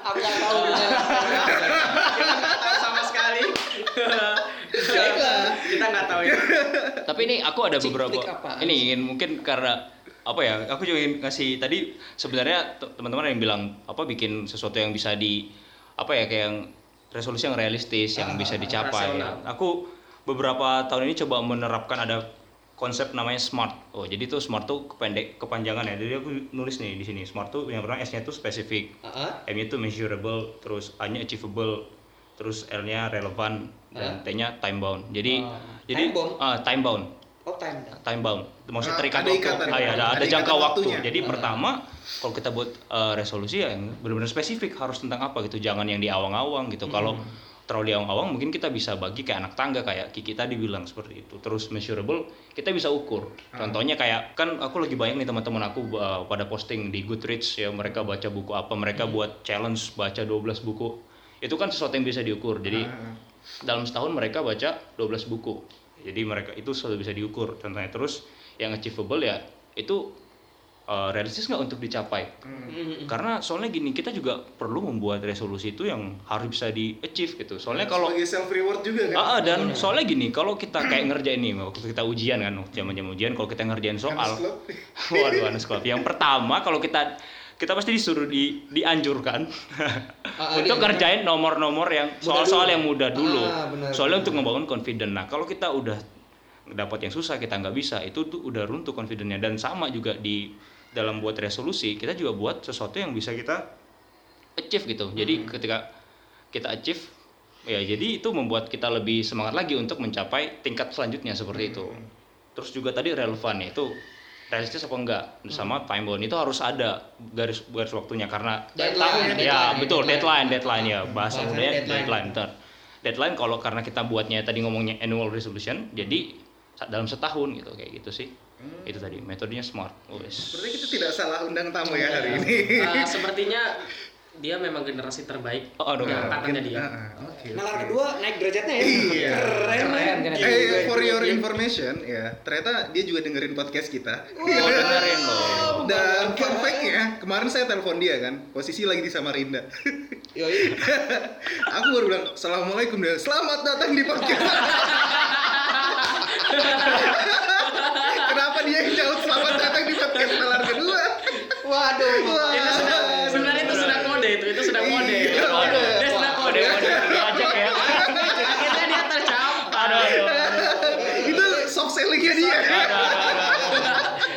Aku nggak tahu. sama sekali. kita nggak tahu ya Tapi ini aku ada beberapa ini ingin mungkin karena apa ya? Aku juga ingin ngasih tadi sebenarnya te- teman-teman yang bilang apa bikin sesuatu yang bisa di apa ya kayak yang resolusi yang realistis yang bisa dicapai. rasional. Aku beberapa tahun ini coba menerapkan ada konsep namanya smart. Oh, jadi tuh smart tuh kependek kepanjangan ya. Jadi aku nulis nih di sini smart tuh yang pertama S-nya tuh spesifik, Heeh. M-nya tuh measurable, terus A-nya achievable, terus R-nya relevant dan T-nya time bound. Jadi Oh. jadi Time bound? ah, time bound. Oh time down. time bound maksudnya Ah, terikat ada waktu ikatan. Ah, iya, ada, Ada ada jangka waktu waktunya. jadi pertama kalau kita buat eh, resolusi ya yang benar-benar spesifik harus tentang apa gitu jangan yang di awang-awang gitu kalau terlalu di awang-awang mungkin kita bisa bagi kayak anak tangga kayak Kiki tadi bilang seperti itu terus measurable kita bisa ukur contohnya kayak kan aku lagi bayang nih teman-teman aku uh, pada posting di Goodreads ya mereka baca buku apa mereka buat challenge baca 12 buku itu kan sesuatu yang bisa diukur. Jadi Ah. dalam setahun mereka baca 12 buku. Jadi mereka itu sudah bisa diukur. Contohnya terus yang achievable ya itu uh, realistis nggak untuk dicapai? Hmm. karena soalnya gini kita juga perlu membuat resolusi itu yang harus bisa di achieve gitu. Soalnya kalau sebagai self reward juga kan? Ah, dan soalnya gini kalau kita kayak ngerjain nih waktu kita ujian kan zaman zaman ujian kalau kita ngerjain soal waduh Anas Club yang pertama kalau kita kita pasti disuruh di dianjurkan. Ah, ah, untuk dianjurkan. ngerjain nomor-nomor yang soal-soal yang mudah dulu. Ah, benar, soalnya benar. untuk membangun confident. Nah kalau kita udah dapat yang susah kita nggak bisa itu tuh udah runtuh confidentnya. Dan sama juga di dalam buat resolusi kita juga buat sesuatu yang bisa kita achieve gitu. Jadi ketika kita achieve ya jadi itu membuat kita lebih semangat lagi untuk mencapai tingkat selanjutnya seperti itu. Terus juga tadi relevan itu realistis apa enggak sama time bound itu harus ada garis garis waktunya karena Deadline, deadline, ya deadline. betul deadline deadline ya bahasa mudanya deadline. deadline ntar deadline kalau karena kita buatnya tadi ngomongnya annual resolution jadi dalam setahun gitu kayak gitu sih itu tadi metodenya smart Wes. Berarti kita tidak salah undang tamu ya hari ini. Eh, sepertinya dia memang generasi terbaik Oh, aduh. yang angkatannya dia. Ah, ah, Oke. Nalar kedua naik derajatnya ya. Iya. Keren. Keren, keren. Eh, for your information ya, ternyata dia juga dengerin podcast kita. oh dengerin loh Dan fun fact-nya, kemarin saya telepon dia kan, posisi lagi di Samarinda. Yoi. Aku baru bilang, Assalamualaikum dia, selamat datang di podcast. Kenapa dia yang jauh selamat datang di podcast nalar kedua? Waduh. Wah. Itu sudah sebenarnya itu sudah kode itu itu sudah kode. Iya, kode. Dia sudah kode. Kode, kode. Diajak ya. Akhirnya dia tercapai. aduh aduh Itu selling-nya dia.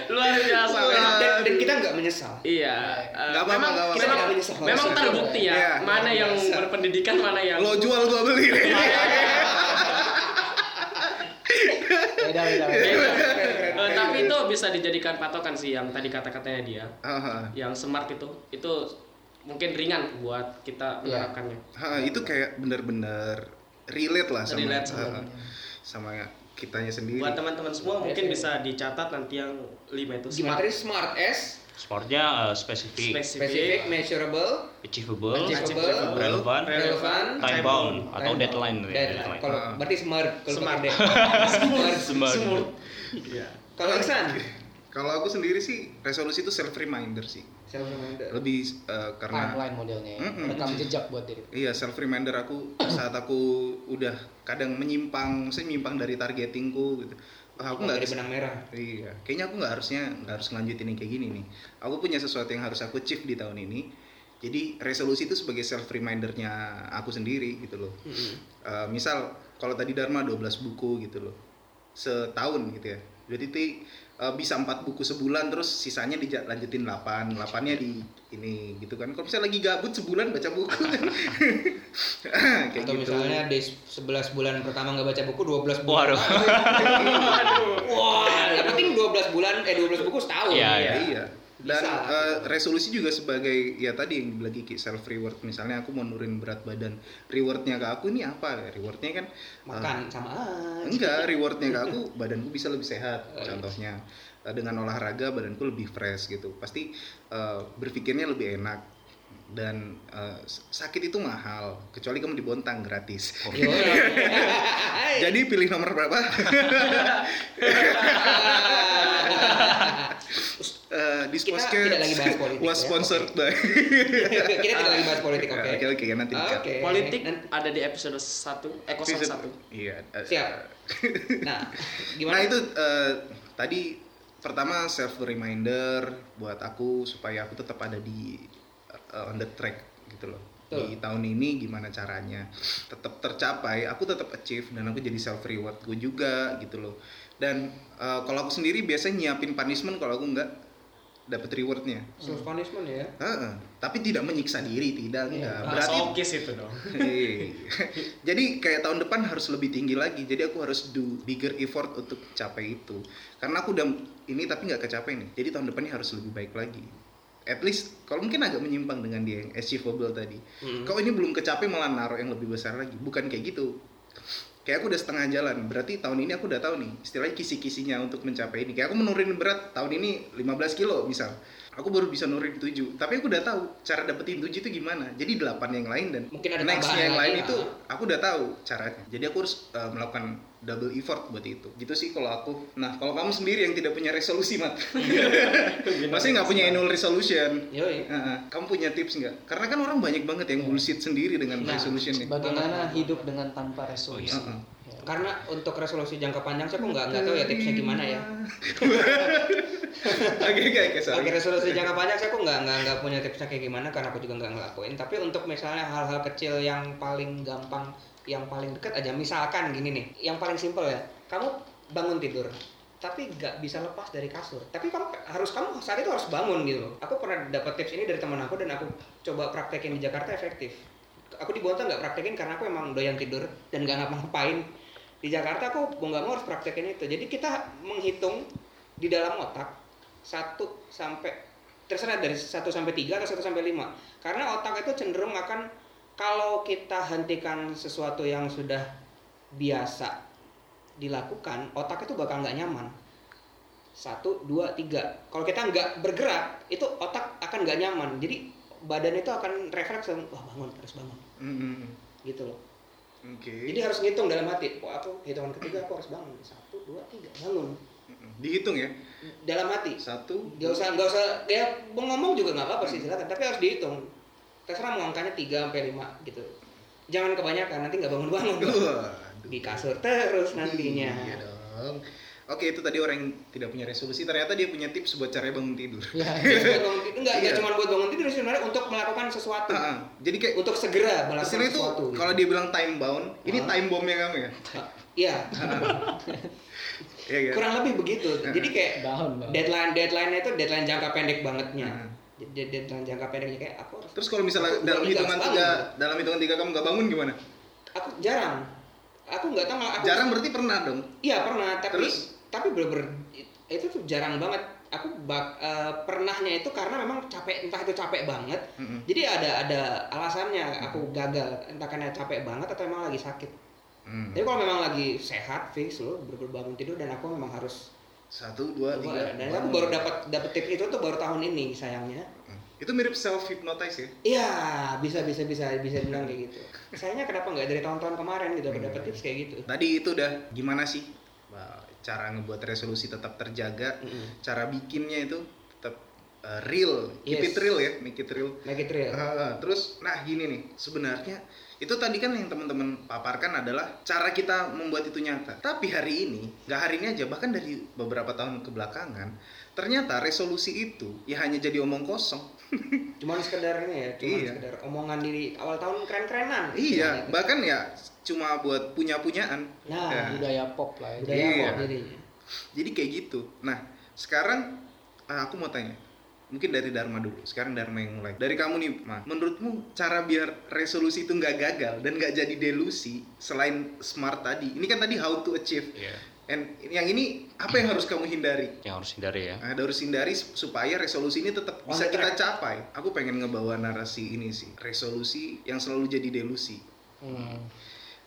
Luar biasa. Dan, dan kita nggak menyesal. Iya. eh, Nggak apa-apa, memang nggak apa-apa. Kita memang, nggak menyesal. memang terbukti ya Iya. mana yang berpendidikan mana yang Lo jual gua beli. beda beda, beda. Eh, tapi itu bisa dijadikan patokan sih yang tadi kata-katanya dia yang smart itu itu mungkin ringan buat kita Iya. menerapkannya itu kayak bener-bener relate lah sama Relate sama- ah, sama kitanya sendiri. buat teman-teman semua mungkin bisa dicatat nanti yang lima itu Gimana smart tadi smart S, sportnya eh, spesifik spesifik, measurable, achievable achievable, relevan relevan, time bound atau time deadline bound. ya, Deadline. deadline. Kalau Ah. berarti smart kalau Smart. pakai D. smart. Smart. Iya. Kalau Iksan, Kalau aku sendiri sih resolusi itu self reminder sih. self reminder. Lebih eh, karena timeline modelnya ya. Mm-mm. rekam jejak buat diri Iya self reminder aku saat aku udah kadang menyimpang, saya menyimpang dari targetingku gitu. Aku nggak dari harus- benang merah. Iya, kayaknya aku nggak harusnya nggak harus ngelanjutin yang kayak gini nih. Aku punya sesuatu yang harus aku achieve di tahun ini. Jadi resolusi itu sebagai self remindernya aku sendiri gitu loh. Eh, misal kalau tadi Dharma 12 buku gitu loh, setahun gitu ya. Jadi eh, bisa empat buku sebulan terus sisanya dilanjutin 8 8 di ini gitu kan. Kalau misalnya lagi gabut sebulan baca buku kan. kayak Atau gitu. misalnya di 11 bulan pertama nggak baca buku, 12 Waduh. bulan. Wah, yang penting 12 bulan eh 12 buku setahun. Iya, Iya, iya. Dan Bisa. eh, resolusi juga sebagai ya tadi yang lagi self reward. Misalnya aku mau nurunin berat badan, rewardnya ke aku ini apa? Rewardnya kan eh, Makan sama aja. enggak, rewardnya ke aku badanku bisa lebih sehat. Contohnya eh, dengan olahraga badanku lebih fresh gitu. Pasti eh, berpikirnya lebih enak dan eh, sakit itu mahal kecuali kamu di Bontang gratis. Yo. Jadi pilih nomor berapa? Eh, this Kita podcast tidak lagi bahas politik, was ya. sponsored by Kita tidak lagi bahas politik, oke? Oke oke nanti. Oke. politik ada di episode 1 eh 01 Iya. eh, Siap. Nah, Nah gimana? itu eh, tadi pertama self reminder buat aku supaya aku tetap ada di eh, on the track gitu loh. Di tahun ini gimana caranya tetap tercapai, aku tetap achieve dan aku jadi self reward gue juga gitu loh. Dan eh, kalau aku sendiri biasanya nyiapin punishment kalau aku nggak dapat rewardnya. self punishment ya Heeh. Tapi tidak menyiksa diri, tidak Iya. enggak. Nah, Berarti sokis itu dong. Hei. Jadi kayak tahun depan harus lebih tinggi lagi. Jadi aku harus do bigger effort untuk capai itu. Karena aku udah ini tapi nggak kecapai nih. Jadi tahun depannya harus lebih baik lagi. At least kalau mungkin agak menyimpang dengan dia yang achievable tadi. Hmm. Kalau ini belum kecapai malah naruh yang lebih besar lagi. Bukan kayak gitu. Kayak aku udah setengah jalan. Berarti tahun ini aku udah tahu nih istilahnya kisi-kisinya untuk mencapai ini. Kayak aku menurunin berat tahun ini 15 kilo misal. Aku baru bisa nurunin 7. Tapi aku udah tahu cara dapetin 7 itu gimana. Jadi 8 yang lain dan Mungkin ada next yang lagi lain lah. itu aku udah tahu caranya. Jadi aku harus uh, melakukan double effort buat itu. Gitu sih kalau aku. Nah, kalau kamu sendiri yang tidak punya resolusi, Mat. Masih nggak punya annual resolution. Yoi. Heeh. kamu punya tips nggak? Karena kan orang banyak banget yang bullshit sendiri dengan Nah, resolution nih. Bagaimana hidup dengan tanpa resolusi? Heeh. Ya. Karena untuk resolusi jangka panjang saya kok nggak nggak tahu ya tipsnya gimana ya Oke, oke, oke, sorry. Oke resolusi jangka panjang saya kok nggak nggak nggak punya tipsnya kayak gimana karena aku juga nggak ngelakuin. Tapi untuk misalnya hal-hal kecil yang paling gampang, yang paling dekat aja, misalkan gini nih, yang paling simpel ya, kamu bangun tidur, tapi nggak bisa lepas dari kasur. Tapi kamu harus kamu saat itu harus bangun gitu loh. Aku pernah dapat tips ini dari teman aku dan aku coba praktekin di Jakarta efektif. Aku di Bonta nggak praktekin karena aku emang doyan tidur dan nggak ngapa-ngapain. Di Jakarta aku mau nggak mau harus praktekin itu. Jadi kita menghitung di dalam otak satu sampai terserah dari 1 sampai 3 atau 1 sampai 5 karena otak itu cenderung akan kalau kita hentikan sesuatu yang sudah biasa dilakukan otak itu bakal nggak nyaman. Satu dua tiga. Kalau kita nggak bergerak itu otak akan nggak nyaman. Jadi badan itu akan refleks wah bangun harus bangun. Mm-mm. gitu loh Oke. jadi harus ngitung dalam hati wah aku hitungan ketiga aku harus bangun satu dua tiga bangun. Dihitung ya. dalam hati Satu. Gak usah, gak usah, ya ngomong juga nggak apa-apa sih silakan, tapi harus dihitung. Terserah mau angkanya 3 sampai 5 gitu. Jangan kebanyakan, nanti nggak bangun-bangun Dua. di kasur terus nantinya. Iya dong. Oke, itu tadi orang yang tidak punya resolusi. Ternyata dia punya tips buat cara bangun tidur. Ya, bangun tidur, enggak, Iya. enggak cuma buat bangun tidur sebenarnya untuk melakukan sesuatu. Ah, ah. Jadi kayak Untuk segera melakukan istilah itu sesuatu. kalau dia bilang time bound, ini Ah. time bombnya kamu ya? Iya, Iya kan? kurang lebih begitu. Jadi kayak Bangun, bangun. deadline deadline-nya itu deadline jangka pendek bangetnya. Ah. Jadi deadline jangka pendeknya kayak aku harus Terus kalau misalnya Aku dalam hitungan tiga, bangun. dalam hitungan tiga kamu nggak bangun gimana? aku jarang. Aku nggak tahu aku Jarang berarti pernah dong. Iya pernah, tapi Terus? Tapi bener-bener itu tuh jarang banget. Aku bak, eh, pernahnya itu karena memang capek, entah itu capek banget. Mm-mm. Jadi ada ada alasannya aku gagal, entah karena capek banget atau emang lagi sakit. Hmm. Tapi kalau memang lagi sehat, fix loh, bener bangun tidur dan aku memang harus. Satu, dua, tiga. Dan aku baru dapat dapat tips itu tuh baru tahun ini sayangnya. Hmm. Itu mirip self hypnotize ya? Iya, bisa bisa bisa bisa bilang kayak gitu. Sayangnya kenapa nggak dari tahun-tahun kemarin gitu dapat tips kayak gitu. Tadi itu udah gimana sih cara ngebuat resolusi tetap terjaga, Mm-mm. cara bikinnya itu tetap uh, real, keep Yes. it real ya, make it real. Make it real. Ah, terus, nah gini nih, sebenarnya itu tadi kan yang teman-teman paparkan adalah cara kita membuat itu nyata. Tapi hari ini, nggak hari ini aja, bahkan dari beberapa tahun kebelakangan, ternyata resolusi itu ya hanya jadi omong kosong. Cuman sekedar ini ya, cuman Iya. sekedar omongan di awal tahun keren-kerenan. iya, Gitu. bahkan ya cuma buat punya-punyaan. Nah, Ya. budaya pop lah ya. budaya Iya. kok jadinya. Jadi kayak gitu. Nah, sekarang ah, aku mau tanya. Mungkin dari Dharma dulu. Sekarang Dharma yang mulai. Dari kamu nih, Ma. Menurutmu cara biar resolusi itu nggak gagal dan nggak jadi delusi selain smart tadi. Ini kan tadi how to achieve. Iya. And yang ini apa yang harus kamu hindari? Yang harus hindari ya. Nah, harus hindari supaya resolusi ini tetap bisa kita capai. Aku pengen ngebawa narasi ini sih. Resolusi yang selalu jadi delusi. Hmm.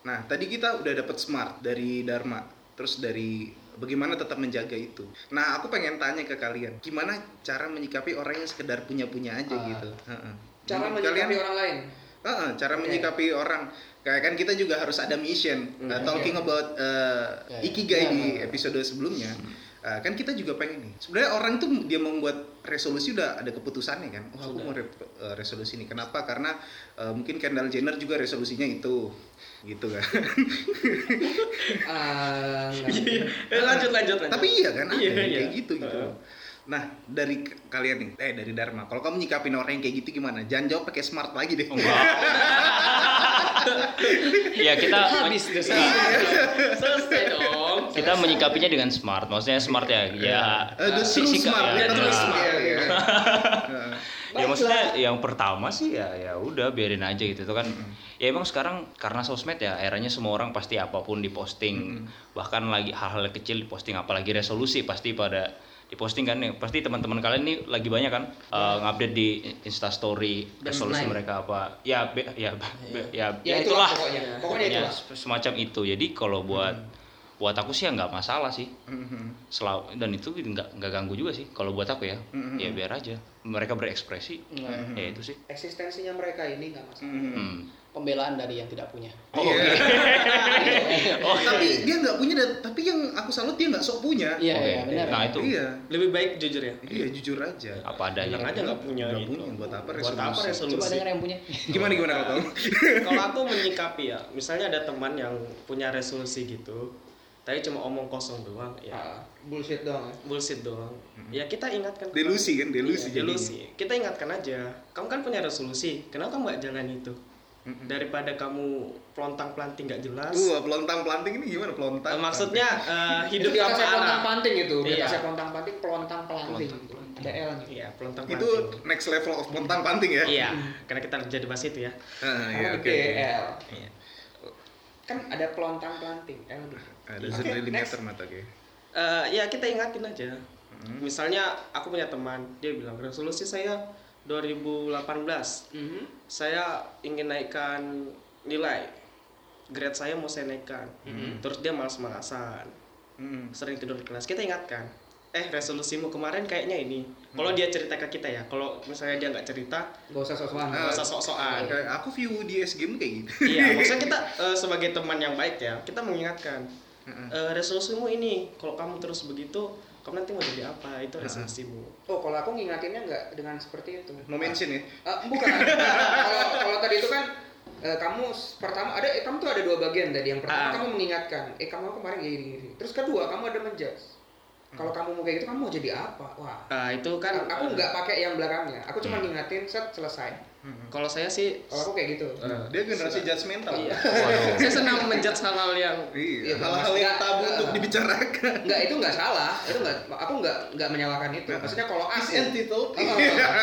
Nah, tadi kita udah dapat smart dari Dharma, terus dari bagaimana tetap menjaga itu. Nah, aku pengen tanya ke kalian, gimana cara menyikapi orang yang sekedar punya-punya aja Ah. gitu. Heeh. Cara Menurut menyikapi kalian, orang lain. Heeh, cara Oke. menyikapi orang. Kayak kan kita juga harus ada mission. Hmm, Uh, oke. talking about uh, Ya, ya. ikigai Ya, di ya, ya. episode sebelumnya. Uh, kan kita juga pengen nih. Sebenarnya orang tuh dia membuat resolusi udah ada keputusannya kan. Oh, aku Sudah. mau rep- uh, resolusi ini. Kenapa? Karena uh, mungkin Kendall Jenner juga resolusinya itu. Gitu kan. Iya. Eh, lanjut lanjut lanjut. Tapi iya kan, ada Iya, iya. kayak gitu gitu. Heeh. Nah, dari kalian nih, eh dari Dharma, kalau kamu nyikapin orang yang kayak gitu gimana? Jangan jawab pakai smart lagi deh. Enggak. ya kita Habis tuh. Selesai dong. kita menyikapinya dengan smart. Maksudnya smart ya. Ya. Eh, the si- true sika- smart, ya, the true ya. smart. Iya, iya. Ya maksudnya yang pertama sih ya ya udah biarin aja gitu tuh kan ya emang sekarang karena sosmed ya eranya semua orang pasti apa pun diposting bahkan lagi hal-hal kecil diposting apalagi resolusi pasti pada diposting kan nih pasti teman-teman kalian nih lagi banyak kan uh, ngupdate di instastory resolusi lain. mereka apa ya be- ya be- ya, Ya, ya itulah itulah pokoknya. Pokoknya Ya, itulah. semacam itu jadi kalau buat buat aku sih ya nggak masalah sih Mhm. Selau dan itu nggak nggak ganggu juga sih kalau buat aku ya Mhm. ya biar aja mereka berekspresi Nah, ya itu sih Eksistensinya mereka ini nggak masalah. Mhm. Hmm. Pembelaan dari yang tidak punya. Oh, tapi dia nggak punya dan tapi yang aku salut dia nggak sok punya. Iya, Oke. iya, benar. Nah itu Iya. Lebih baik jujur ya. Iya, jujur aja. apa adanya. Bilang aja nggak punya Nggak gitu. punya, buat apa Buat apa resolusi? resolusi? Coba dengar yang punya. Gimana gimana kalau kamu? Kalau aku menyikapi ya, misalnya ada teman yang punya resolusi gitu, tapi cuma omong kosong doang, ya Ah, bullshit doang. ya. bullshit doang. Ya kita ingatkan. Delusi kan, delusi Iya, jadinya. delusi. Kita ingatkan aja. Kamu kan punya resolusi, kenapa kamu nggak jalan itu? Daripada kamu pelontang pelanting nggak jelas. Wah, pelontang pelanting ini gimana pelontang? Eh, maksudnya eh, hidup Itu atasnya pelontang arah. panting itu. Iya. atasnya pelontang panting, pelontang pelanting. Ada L. Iya, pelontang itu pelanting. next level of pelontang panting ya? Iya, karena kita jadi bahas itu ya. Ah, iya, oke. L. Iya. Kan ada pelontang pelanting. L Ada Oke, zillimeter next. mata oke. Eh, ya kita ingatin aja. Misalnya aku punya teman, dia bilang resolusi saya 2018 Mhm. saya ingin naikkan nilai grade saya mau saya naikkan terus dia malas-malasan Mm. sering tidur di kelas kita ingatkan eh resolusimu kemarin kayaknya ini kalau dia cerita ke kita ya kalau misalnya dia nggak cerita Gak usah sok-sokan. nggak usah sok-sokan aku view di SGM kayak gitu. iya maksudnya kita eh, sebagai teman yang baik ya kita mengingatkan "Eh, resolusimu ini kalau kamu terus begitu kamu nanti mau jadi apa itu resolusimu Oh, kalau aku ngingatinnya nggak dengan seperti itu. No mention ya. Ah, bukan. Kalau kalau tadi itu kan eh, kamu pertama ada eh, kamu tuh ada dua bagian tadi. Yang pertama Ah. kamu mengingatkan, eh kamu kemarin gini. gini. Terus kedua kamu ada menjudge. Kalau kamu mau kayak gitu kamu mau jadi apa? Wah. Nah, itu kan aku eh, nggak pakai yang belakangnya. Aku cuma ngingatin set selesai. kalau saya sih Kalau aku kayak gitu. eh, Dia generasi judgmental. Iya. Waduh. saya senang menjudge hal-hal yang Iya, Iya, hal-hal yang tabu nggak- untuk dibicarakan. Enggak, itu nggak salah. Itu nggak aku nggak nggak menyalahkan itu. Maksudnya kalau aku entitled. Oh, benar.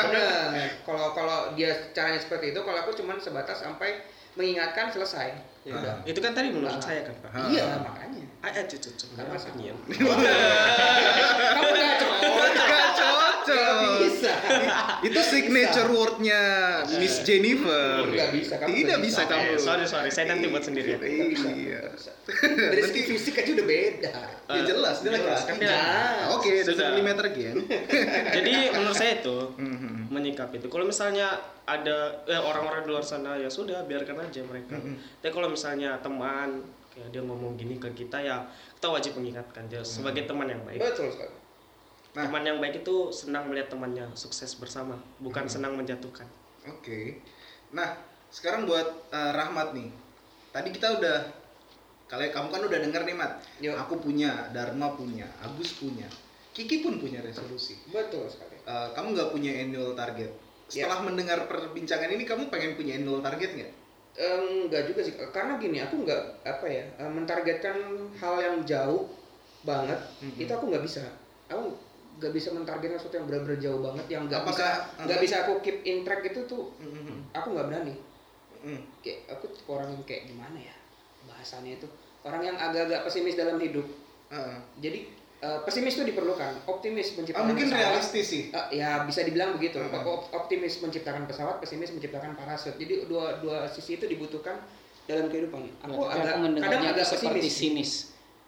Kalau kalau dia caranya seperti itu, kalau aku cuma sebatas sampai mengingatkan selesai. Ya udah. itu kan tadi menurut Ah. saya kan Pak. Ah. Iya, makanya. Ayo cucu cucu Nggak masalah. opinion. Kamu nggak cocok. Gak bisa. Itu signature wordnya Miss Jennifer. Nggak bisa, kamu Tidak bisa bisa. kamu. Eh, sorry sorry, saya nanti buat sendiri. Bisa. Iya. Dari segi fisik aja udah beda. Ya jelas, dia Jelas, laki-laki. kan dia- Nah, Oke, Sudah. matter again. Jadi menurut saya itu Mhm. menyikapi itu. Kalau misalnya ada eh, orang-orang di luar sana ya sudah biarkan aja mereka. Tapi kalau misalnya teman kayak dia ngomong gini ke kita ya kita wajib mengingatkan dia sebagai teman yang baik. betul sekali. Nah. Teman yang baik itu senang melihat temannya sukses bersama, bukan senang menjatuhkan. Oke. Nah, sekarang buat eh, Rahmat nih. Tadi kita udah kalian kamu kan udah denger nih, Mat. Yo. Aku punya, Dharma punya, Agus punya. Kiki pun punya resolusi. Betul sekali. Eh, kamu nggak punya annual target. Ya. Setelah mendengar perbincangan ini, kamu pengen punya annual target nggak? enggak juga sih karena gini aku nggak apa ya eh, mentargetkan hal yang jauh banget Mhm. itu aku nggak bisa aku nggak bisa mentargetkan sesuatu yang benar-benar jauh banget yang nggak bisa Apakah- nggak apa? bisa aku keep in track itu tuh Mhm. aku nggak berani Mhm. kayak aku orang yang kayak gimana ya bahasannya itu orang yang agak-agak pesimis dalam hidup Heeh. jadi eh, pesimis itu diperlukan optimis Ah, menciptakan mungkin pesawat. realistis sih. Eh, ya bisa dibilang begitu. Op- optimis menciptakan pesawat pesimis menciptakan parasut jadi dua dua sisi itu dibutuhkan dalam kehidupan aku agak aku kadang agak pesimis sinis.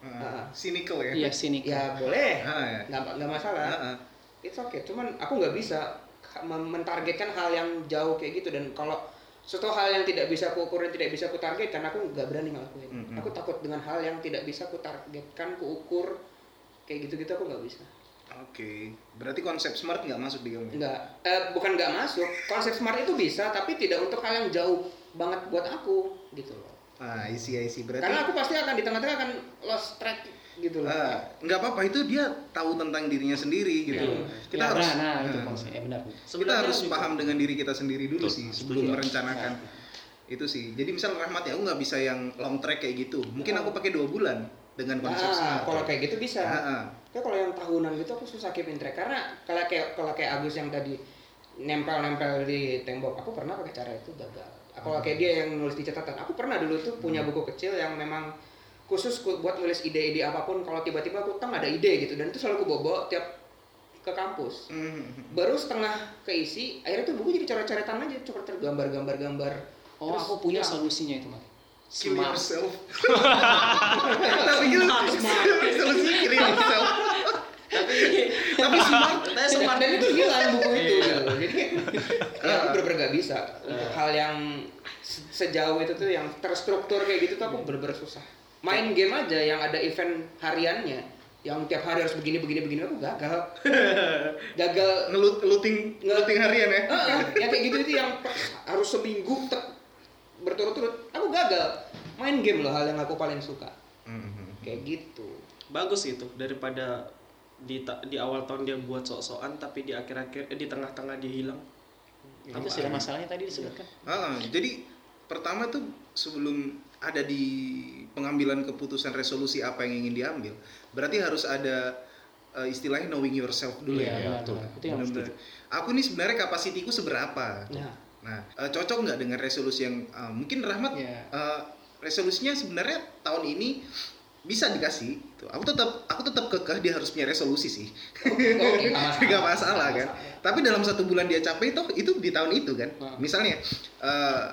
Heeh. Ah. cynical ya. Iya, sinik. ya boleh ya. nggak nggak masalah Heeh. it's okay cuman aku nggak bisa mentargetkan hal yang jauh kayak gitu dan kalau suatu hal yang tidak bisa aku ukur dan tidak bisa aku targetkan aku nggak berani ngelakuin Mm-mm. aku takut dengan hal yang tidak bisa aku targetkan aku ukur kayak gitu-gitu aku nggak bisa Oke, berarti konsep smart nggak masuk di kamu. nggak eh, bukan nggak masuk konsep smart itu bisa tapi tidak untuk hal yang jauh banget buat aku gitu loh Ah, isi isi berarti. karena aku pasti akan di tengah-tengah akan lost track gitu loh. Ah, nggak apa-apa itu dia tahu tentang dirinya sendiri gitu. Iya. Kita Ya, harus nah, nah, itu ah, maksudnya ya, benar. kita harus juga- paham dengan diri kita sendiri dulu Betul, sih sebelum merencanakan itu sih. Jadi misal Rahmat ya aku nggak bisa yang long track kayak gitu. Mungkin aku pakai dua bulan dengan konsep Nah, kalau kayak gitu bisa. Ah, ah. Tapi kalau yang tahunan gitu aku susah keepin track karena kalau kayak kalau kayak Agus yang tadi nempel-nempel di tembok, aku pernah pakai cara itu gagal. Kalau kayak dia yang nulis di catatan, aku pernah dulu tuh punya buku kecil yang memang khusus buat nulis ide-ide apa pun kalau tiba-tiba aku teng ada ide gitu dan itu selalu aku bawa tiap ke kampus. Hmm. Baru setengah keisi, akhirnya tuh buku jadi coret-coretan aja, coret gambar-gambar-gambar. Oh, Terus, aku punya ya, solusinya itu, Mas. Kill yourself. Tapi gitu, kill yourself. Tapi smart. Tapi smart dan itu hilang buku itu. Iya. Jadi kayak, ya aku bener-bener gak bisa. Untuk hal yang se- sejauh itu tuh yang terstruktur kayak gitu tuh aku bener-bener susah. Main game aja yang ada event hariannya, yang tiap hari harus begini begini begini aku gagal. gagal. Ngelut ngeluting ngeluting harian ya. Ah, yang kayak gitu itu yang harus seminggu tek- berturut-turut. Aku gagal. Main game loh hal yang aku paling suka. Hmm. Kayak gitu. bagus itu daripada di ta- di awal tahun dia buat sok-sokan tapi di akhir-akhir eh, di tengah-tengah dia hilang Itu sudah masalahnya tadi disebutkan. Ah, jadi pertama tuh sebelum ada di pengambilan keputusan resolusi apa yang ingin diambil, berarti harus ada eh, istilahnya knowing yourself dulu Iya, ya. benar, betul. benar. Itu yang Benar-benar. Aku nih sebenarnya kapasitiku seberapa? Nah, Nah, eh, cocok nggak dengan resolusi yang eh, mungkin Rahmat Iya. eh, resolusinya sebenarnya tahun ini bisa dikasih. Tuh, Aku tetap aku tetap kekeh dia harus punya resolusi sih. oke, nggak masalah. Gak masalah kan. masalah. Tapi dalam satu bulan dia capai toh itu di tahun itu kan. Nah. Misalnya eh,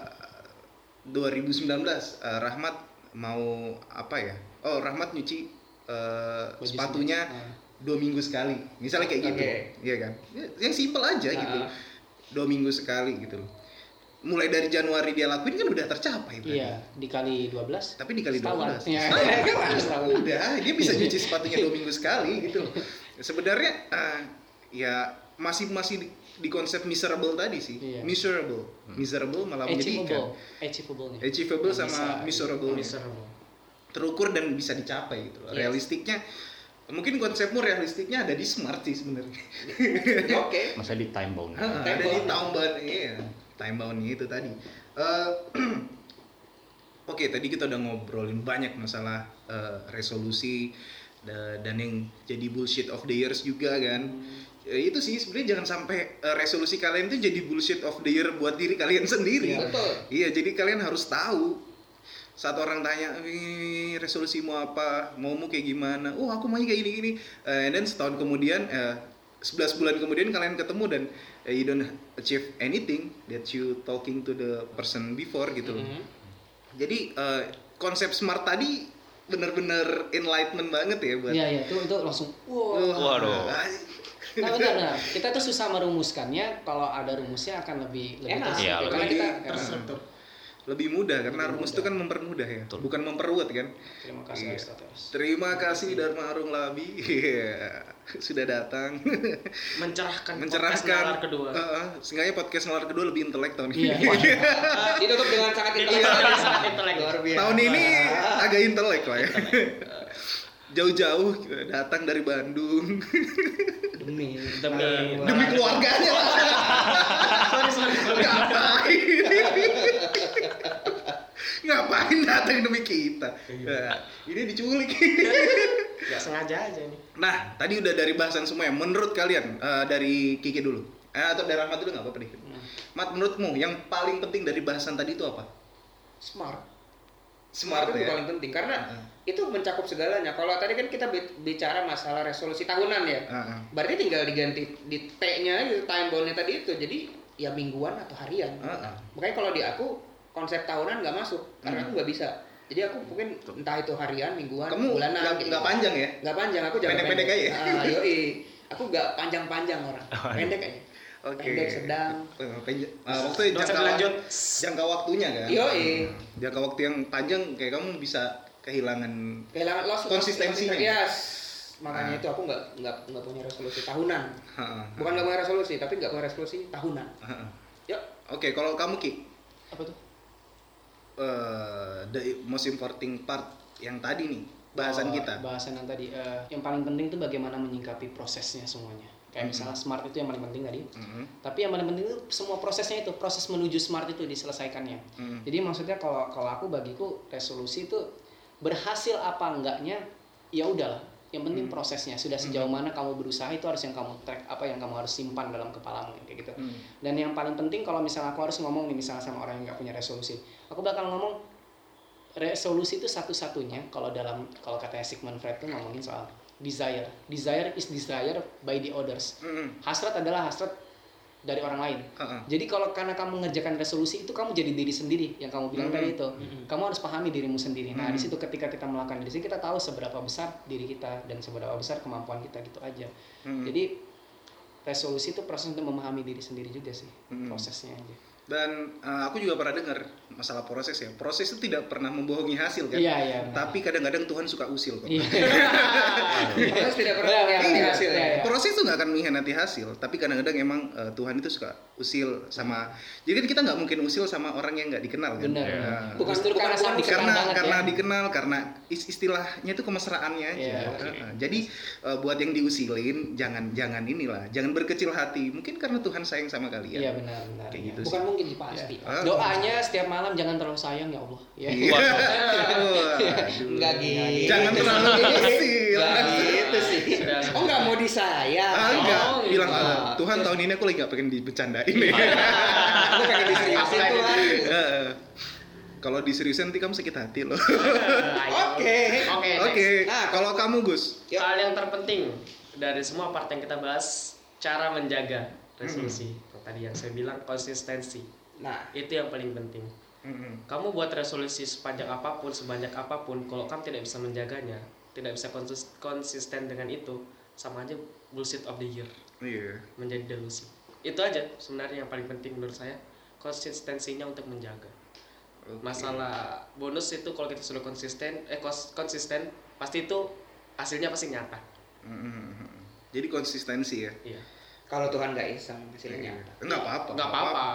2019 eh, Rahmat mau apa ya? Oh Rahmat nyuci Baju sepatunya. Ah. dua minggu sekali. Misalnya kayak gitu, Oke. iya kan? Ya, Yang simple aja gitu. Ah. Dua minggu sekali gitu loh. Mulai dari Januari dia lakuin kan udah tercapai. berarti. Iya, dikali 12. Tapi dikali Setahun. 12 Iya. Setahun. Setahun. Udah, dia bisa nyuci sepatunya dua minggu sekali gitu. Sebenarnya eh, ya masih masih di, di konsep miserable tadi sih. Iya. Miserable, miserable malah menyedihkan. Achievable. Achievable Yang sama bisa. miserable. miserable Terukur dan bisa dicapai gitu. Yes. Realistiknya mungkin konsepmu realistiknya ada di smart sih sebenarnya. Oke. Masa di time bound. Ada di time bound iya time boundnya itu tadi. Eh, oke tadi kita udah ngobrolin banyak masalah eh, resolusi da- dan yang jadi bullshit of the years juga kan. Ya, itu sih sebenarnya jangan sampai eh, resolusi kalian tuh jadi bullshit of the year buat diri kalian sendiri. Betul. iya jadi kalian harus tahu. Saat orang tanya "Eh, resolusimu apa? Maumu kayak gimana? Oh aku maunya kayak gini gini Eh, and then setahun kemudian eh, 11 bulan kemudian kalian ketemu dan eh, you don't achieve anything that you talking to the person before gitu loh. Mhm. jadi eh, konsep smart tadi bener-bener enlightenment banget ya buat Iya, iya, itu itu langsung wow. Waduh. Ah, Nah, benar, benar. Kita tuh susah merumuskannya. Kalau ada rumusnya akan lebih lebih Enak. terstruktur. Iya, Karena lebih kita terstruktur lebih mudah karena Lebih rumus mudah. itu kan mempermudah ya Betul. bukan memperluat kan terima kasih Iya. Aristoteles. terima kasih Dharma Arung Labi Iya, sudah datang mencerahkan podcast mencerahkan nalar kedua Uh, uh, seenggaknya podcast nalar kedua lebih intelek tahun ini Iya. Ditutup dengan sangat intelek. intelek. Luar biasa. tahun ini agak intelek lah ya jauh-jauh datang dari Bandung. Demi Demi- demi keluarganya. Lah sorry sorry sorry. Ngapain? Ngapain datang demi kita? Nah, ini diculik. Nggak sengaja aja nih nah tadi udah dari bahasan semua ya. Menurut kalian eh, dari Kiki dulu. Eh, atau dari Rahmat dulu nggak apa-apa deh Mat menurutmu yang paling penting dari bahasan tadi itu apa? Smart. Smart itu ya paling penting karena Heeh. itu mencakup segalanya. Kalau tadi kan kita bi- bicara masalah resolusi tahunan ya. Heeh. Berarti tinggal diganti di T-nya gitu, time bound-nya tadi itu. Jadi ya mingguan atau harian. Heeh. Makanya kalau di aku konsep tahunan nggak masuk karena Hmm. aku nggak bisa. Jadi aku mungkin entah itu harian, mingguan, kamu bulanan. nggak gitu. panjang ya Nggak panjang, aku jangka Pendek-pendek pendek. aja? Ah, yoi. Aku nggak panjang-panjang orang. Pendek aja. Oke. Pendek, sedang. Eh, penj- eh, waktu jangka, lanjut. jangka waktunya kan. Yoi. Jangka waktu yang panjang kayak kamu bisa kehilangan. Kehilangan loss Konsistensinya. Yes. Makanya Ah. itu aku nggak nggak nggak punya resolusi tahunan. Ha-ha. Bukan nggak punya resolusi, tapi nggak punya resolusi tahunan. Ha-ha. Yuk. Oke, kalau kamu ki, Apa tuh? eh, the most important part yang tadi nih, bahasan Oh, kita. Bahasan yang tadi eh, yang paling penting itu bagaimana menyingkapi prosesnya semuanya. Kayak misalnya smart itu yang paling penting tadi. Mhm. Tapi yang paling penting itu semua prosesnya itu, proses menuju smart itu diselesaikannya. Mhm. Jadi maksudnya kalau kalau aku bagiku resolusi itu berhasil apa enggaknya ya udahlah. Yang penting prosesnya sudah sejauh mana kamu berusaha itu harus yang kamu track apa yang kamu harus simpan dalam kepalamu kayak gitu. Hmm. Dan yang paling penting kalau misalnya aku harus ngomong nih misalnya sama orang yang nggak punya resolusi, aku bakal ngomong resolusi itu satu-satunya kalau dalam kalau katanya Sigmund Freud tuh ngomongin soal desire. Desire is desire by the others. Mhm. Hasrat adalah hasrat dari orang lain. Heeh. Jadi kalau karena kamu mengerjakan resolusi itu kamu jadi diri sendiri yang kamu bilang Hmm. tadi itu. Kamu harus pahami dirimu sendiri. Nah, Hmm. di situ ketika kita melakukan diri sendiri kita tahu seberapa besar diri kita dan seberapa besar kemampuan kita gitu aja. Hmm. Jadi resolusi itu proses untuk memahami diri sendiri juga sih Hmm. prosesnya aja. Dan uh, aku juga pernah dengar masalah proses ya. Proses itu tidak pernah membohongi hasil kan. Iya, iya. Tapi kadang-kadang Tuhan suka usil kok. Iya. Proses tidak pernah Iya, mengkhianati iya, hasil iya, ya. iya. Proses itu nggak akan mengkhianati hasil, tapi kadang-kadang emang uh, Tuhan itu suka usil sama. Jadi kan kita nggak mungkin usil sama orang yang nggak dikenal kan. Benar. Nah, Bukan Justru bukan karena dikenal karena banget karena ya. dikenal karena is- istilahnya itu kemesraannya aja. Iya, oke. Uh, jadi uh, buat yang diusilin jangan jangan inilah, jangan berkecil hati. Mungkin karena Tuhan sayang sama kalian. Iya benar benar. Kayak iya. gitu Bukan mungkin sih pasti. Ah. Doanya setiap malam jangan terlalu sayang ya Allah. Ya. Iya. Waduh. Enggak gitu. Jangan terlalu usil. Enggak gitu sih. Oh enggak mau disayang. Ah, enggak, Oh, bilang enggak. "Ah, Tuhan tahun ini aku lagi gak pengen dibercandain nih. Aku pengen diseriusin Tuhan. Heeh. Kalau diseriusin nanti kamu sakit hati loh. Oke. Oke. Oke, next. Nah, kalau kamu Gus, Yuk. Hal yang terpenting dari semua part yang kita bahas, cara menjaga resolusi. Tadi yang saya bilang konsistensi. Nah, Itu yang paling penting. Kamu buat resolusi sepanjang apa pun, sebanyak apa pun, kalau kamu tidak bisa menjaganya, tidak bisa konsis- konsisten dengan itu, sama aja bullshit of the year, iya. menjadi delusi. Itu aja sebenarnya yang paling penting menurut saya, konsistensinya untuk menjaga. Oke. Masalah bonus itu kalau kita sudah konsisten, eh kons- konsisten, pasti itu hasilnya pasti nyata. Mm-mm. Jadi konsistensi ya. Iya. Kalau Tuhan nggak iseng hasilnya. Enggak apa-apa. Nggak apa-apa.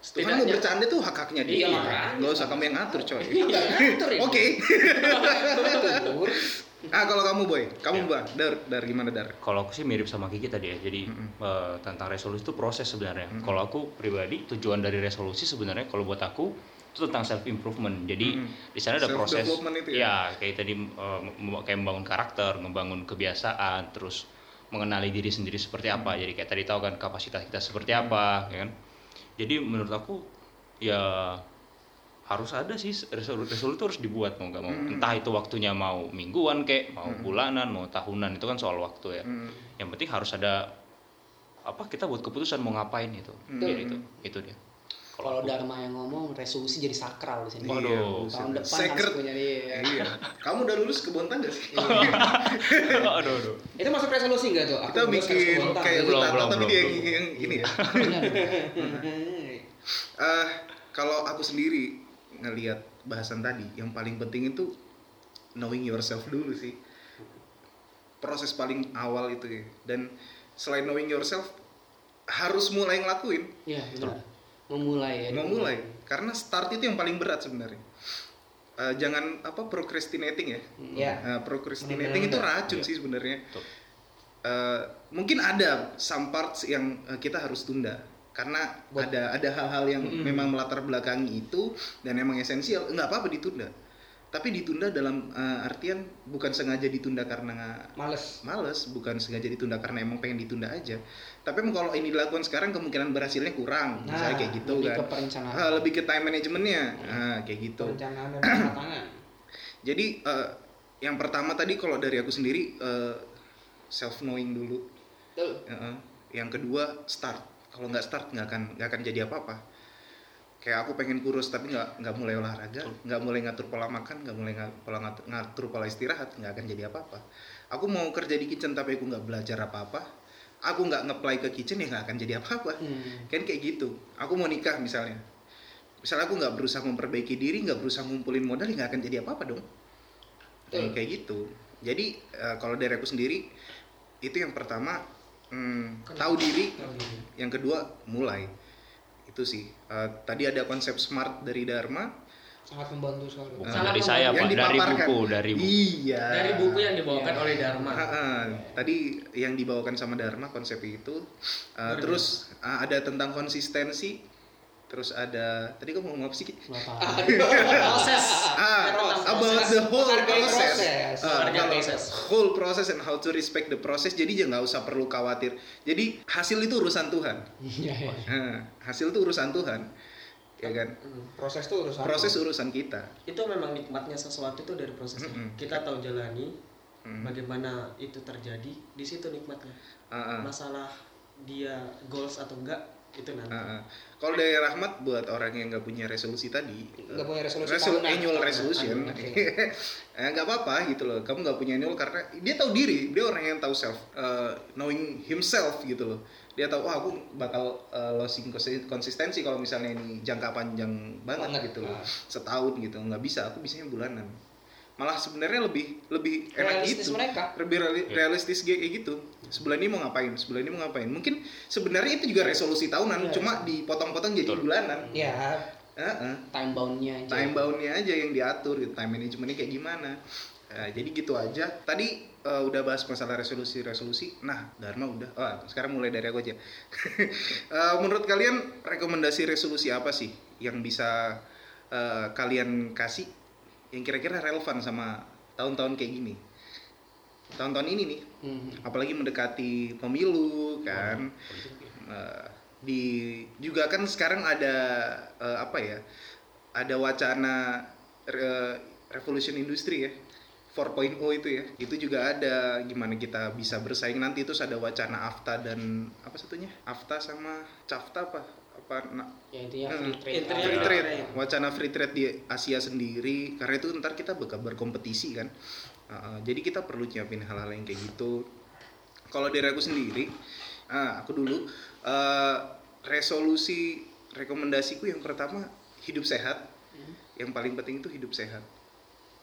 Tuhan mau bercanda tuh hak-haknya dia. Iya. Enggak usah kamu yang ngatur, coy. Enggak ngatur ya. Oke. Betul. Ah, kalau kamu boy, kamu Ya. bah, dar, dar gimana dar? Kalau aku sih mirip sama Kiki tadi ya. Jadi eh, tentang resolusi itu proses sebenarnya. Kalau aku pribadi tujuan dari resolusi sebenarnya kalau buat aku itu tentang self improvement. Jadi Mm-mm. di sana ada proses itu ya? kayak tadi mem- kayak membangun karakter, membangun kebiasaan, terus mengenali diri sendiri seperti apa. Jadi kayak tadi tahu kan kapasitas kita seperti apa, ya kan? Jadi menurut aku ya harus ada sih resolusi itu harus dibuat mau nggak mau Hmm. entah itu waktunya mau mingguan kek mau bulanan mau tahunan itu kan soal waktu ya Hmm. yang penting harus ada apa kita buat keputusan mau ngapain itu Hmm. Jadi itu itu dia Kalau Dharma yang ngomong resolusi jadi sakral di sini. Waduh. Tahun depan Secret. harus punya dia. Iya. Kamu udah lulus kebun tangga sih? aduh aduh Itu masuk resolusi nggak tuh? Aku Kita bikin kayak Belum, tapi dia yang, yang ini ya. Benar. Eh, kalau aku sendiri ngelihat bahasan tadi, yang paling penting itu knowing yourself dulu sih. Proses paling awal itu ya. Dan selain knowing yourself, harus mulai ngelakuin. Iya, benar. Memulai ya. Memulai. Karena start itu yang paling berat sebenarnya. Eh, jangan apa procrastinating ya. Ya. Eh, procrastinating itu Menunda-nunda. racun Iya. sih sebenarnya. Betul. Eh, mungkin ada some parts yang eh, kita harus tunda karena ada ada hal-hal yang memang melatar belakangi itu dan memang esensial nggak apa-apa ditunda tapi ditunda dalam eh, artian bukan sengaja ditunda karena Males. males bukan sengaja ditunda karena emang pengen ditunda aja tapi emang kalau ini dilakukan sekarang kemungkinan berhasilnya kurang misalnya Nah, kayak gitu lebih kan ke perencanaan. Ah, lebih ke time managementnya nah, kayak gitu Perencanaan dan pematangan. jadi eh, yang pertama tadi kalau dari aku sendiri self knowing dulu Betul. Heeh. Yang kedua start. Kalau nggak start nggak akan nggak akan jadi apa-apa. Kayak aku pengen kurus tapi nggak nggak mulai olahraga, nggak mulai ngatur pola makan, nggak mulai pola ngatur, ngatur pola istirahat, nggak akan jadi apa-apa. Aku mau kerja di kitchen tapi aku nggak belajar apa-apa. Aku nggak ngeplay ke kitchen ya nggak akan jadi apa-apa. Hmm. Kan kayak gitu. Aku mau nikah misalnya. Misalnya aku nggak berusaha memperbaiki diri, nggak berusaha ngumpulin modal, ya nggak akan jadi apa-apa dong. Kayak kayak gitu. Jadi eh, kalau dari aku sendiri itu yang pertama hmm, tahu diri, yang kedua mulai. Itu sih. Eh, tadi ada konsep smart dari Dharma. sangat membantu sekali Bukan Salah dari saya, Yang Pak, dari dipaparkan. buku, dari buku. Iya. dari buku yang dibawakan Iya. oleh Dharma Ha-ha. Tadi yang dibawakan sama Dharma konsep itu, uh, terus uh, ada tentang konsistensi, terus ada tadi kamu ngomong apa sih? Ki? Proses Ah, Tentang about the whole process. proses. Ah, proses. whole process and how to respect the process. Jadi ya nggak usah perlu khawatir. Jadi hasil itu urusan Tuhan. Iya, iya. Nah, hasil itu urusan Tuhan, ya kan? Hmm. proses tuh urusan Proses urusan kita. itu memang nikmatnya sesuatu itu dari prosesnya Mm-mm. kita tahu jalani Mm. bagaimana itu terjadi di situ nikmatnya Ah, ah. masalah dia goals atau enggak itu nanti ah. Kalau dari rahmat buat orang yang nggak punya resolusi tadi, Nggak punya resolusi resol- tahunan. annual resolution, eh, nggak apa-apa gitu loh. Kamu nggak punya annual karena dia tahu diri, dia orang yang tahu self, eh, knowing himself gitu loh. Dia tahu, wah aku bakal eh, losing konsi- konsistensi kalau misalnya ini jangka panjang banget, Banget. gitu loh, Ah. setahun gitu, nggak bisa. Aku bisanya bulanan. Malah sebenarnya lebih lebih enak Realistis gitu. mereka. lebih reali- Iya. realistis kayak gitu sebulan ini mau ngapain sebulan ini mau ngapain mungkin sebenarnya itu juga resolusi tahunan Iya. cuma dipotong-potong jadi Betul. bulanan ya Heeh. Time boundnya aja. time boundnya aja yang diatur gitu. time managementnya kayak gimana Nah, jadi gitu aja tadi eh, udah bahas masalah resolusi resolusi nah Dharma udah oh, sekarang mulai dari aku aja Eh, menurut kalian rekomendasi resolusi apa sih yang bisa eh, kalian kasih yang kira-kira relevan sama tahun-tahun kayak gini. Tahun-tahun ini nih Hmm. apalagi mendekati pemilu kan Eh, di juga kan sekarang ada eh, apa ya ada wacana re- revolution industri ya 4.0 itu ya. Itu juga ada gimana kita bisa bersaing. Nanti terus ada wacana AFTA dan apa satunya? AFTA sama CAFTA apa apa na- Ya intinya Hmm. free trade. Intinya free Iya, trade iya. wacana free trade di Asia sendiri karena itu ntar kita bakal berkompetisi kan Uh, jadi kita perlu nyiapin hal-hal yang kayak gitu kalau dari aku sendiri ah, aku dulu uh, resolusi rekomendasiku yang pertama hidup sehat yang paling penting itu hidup sehat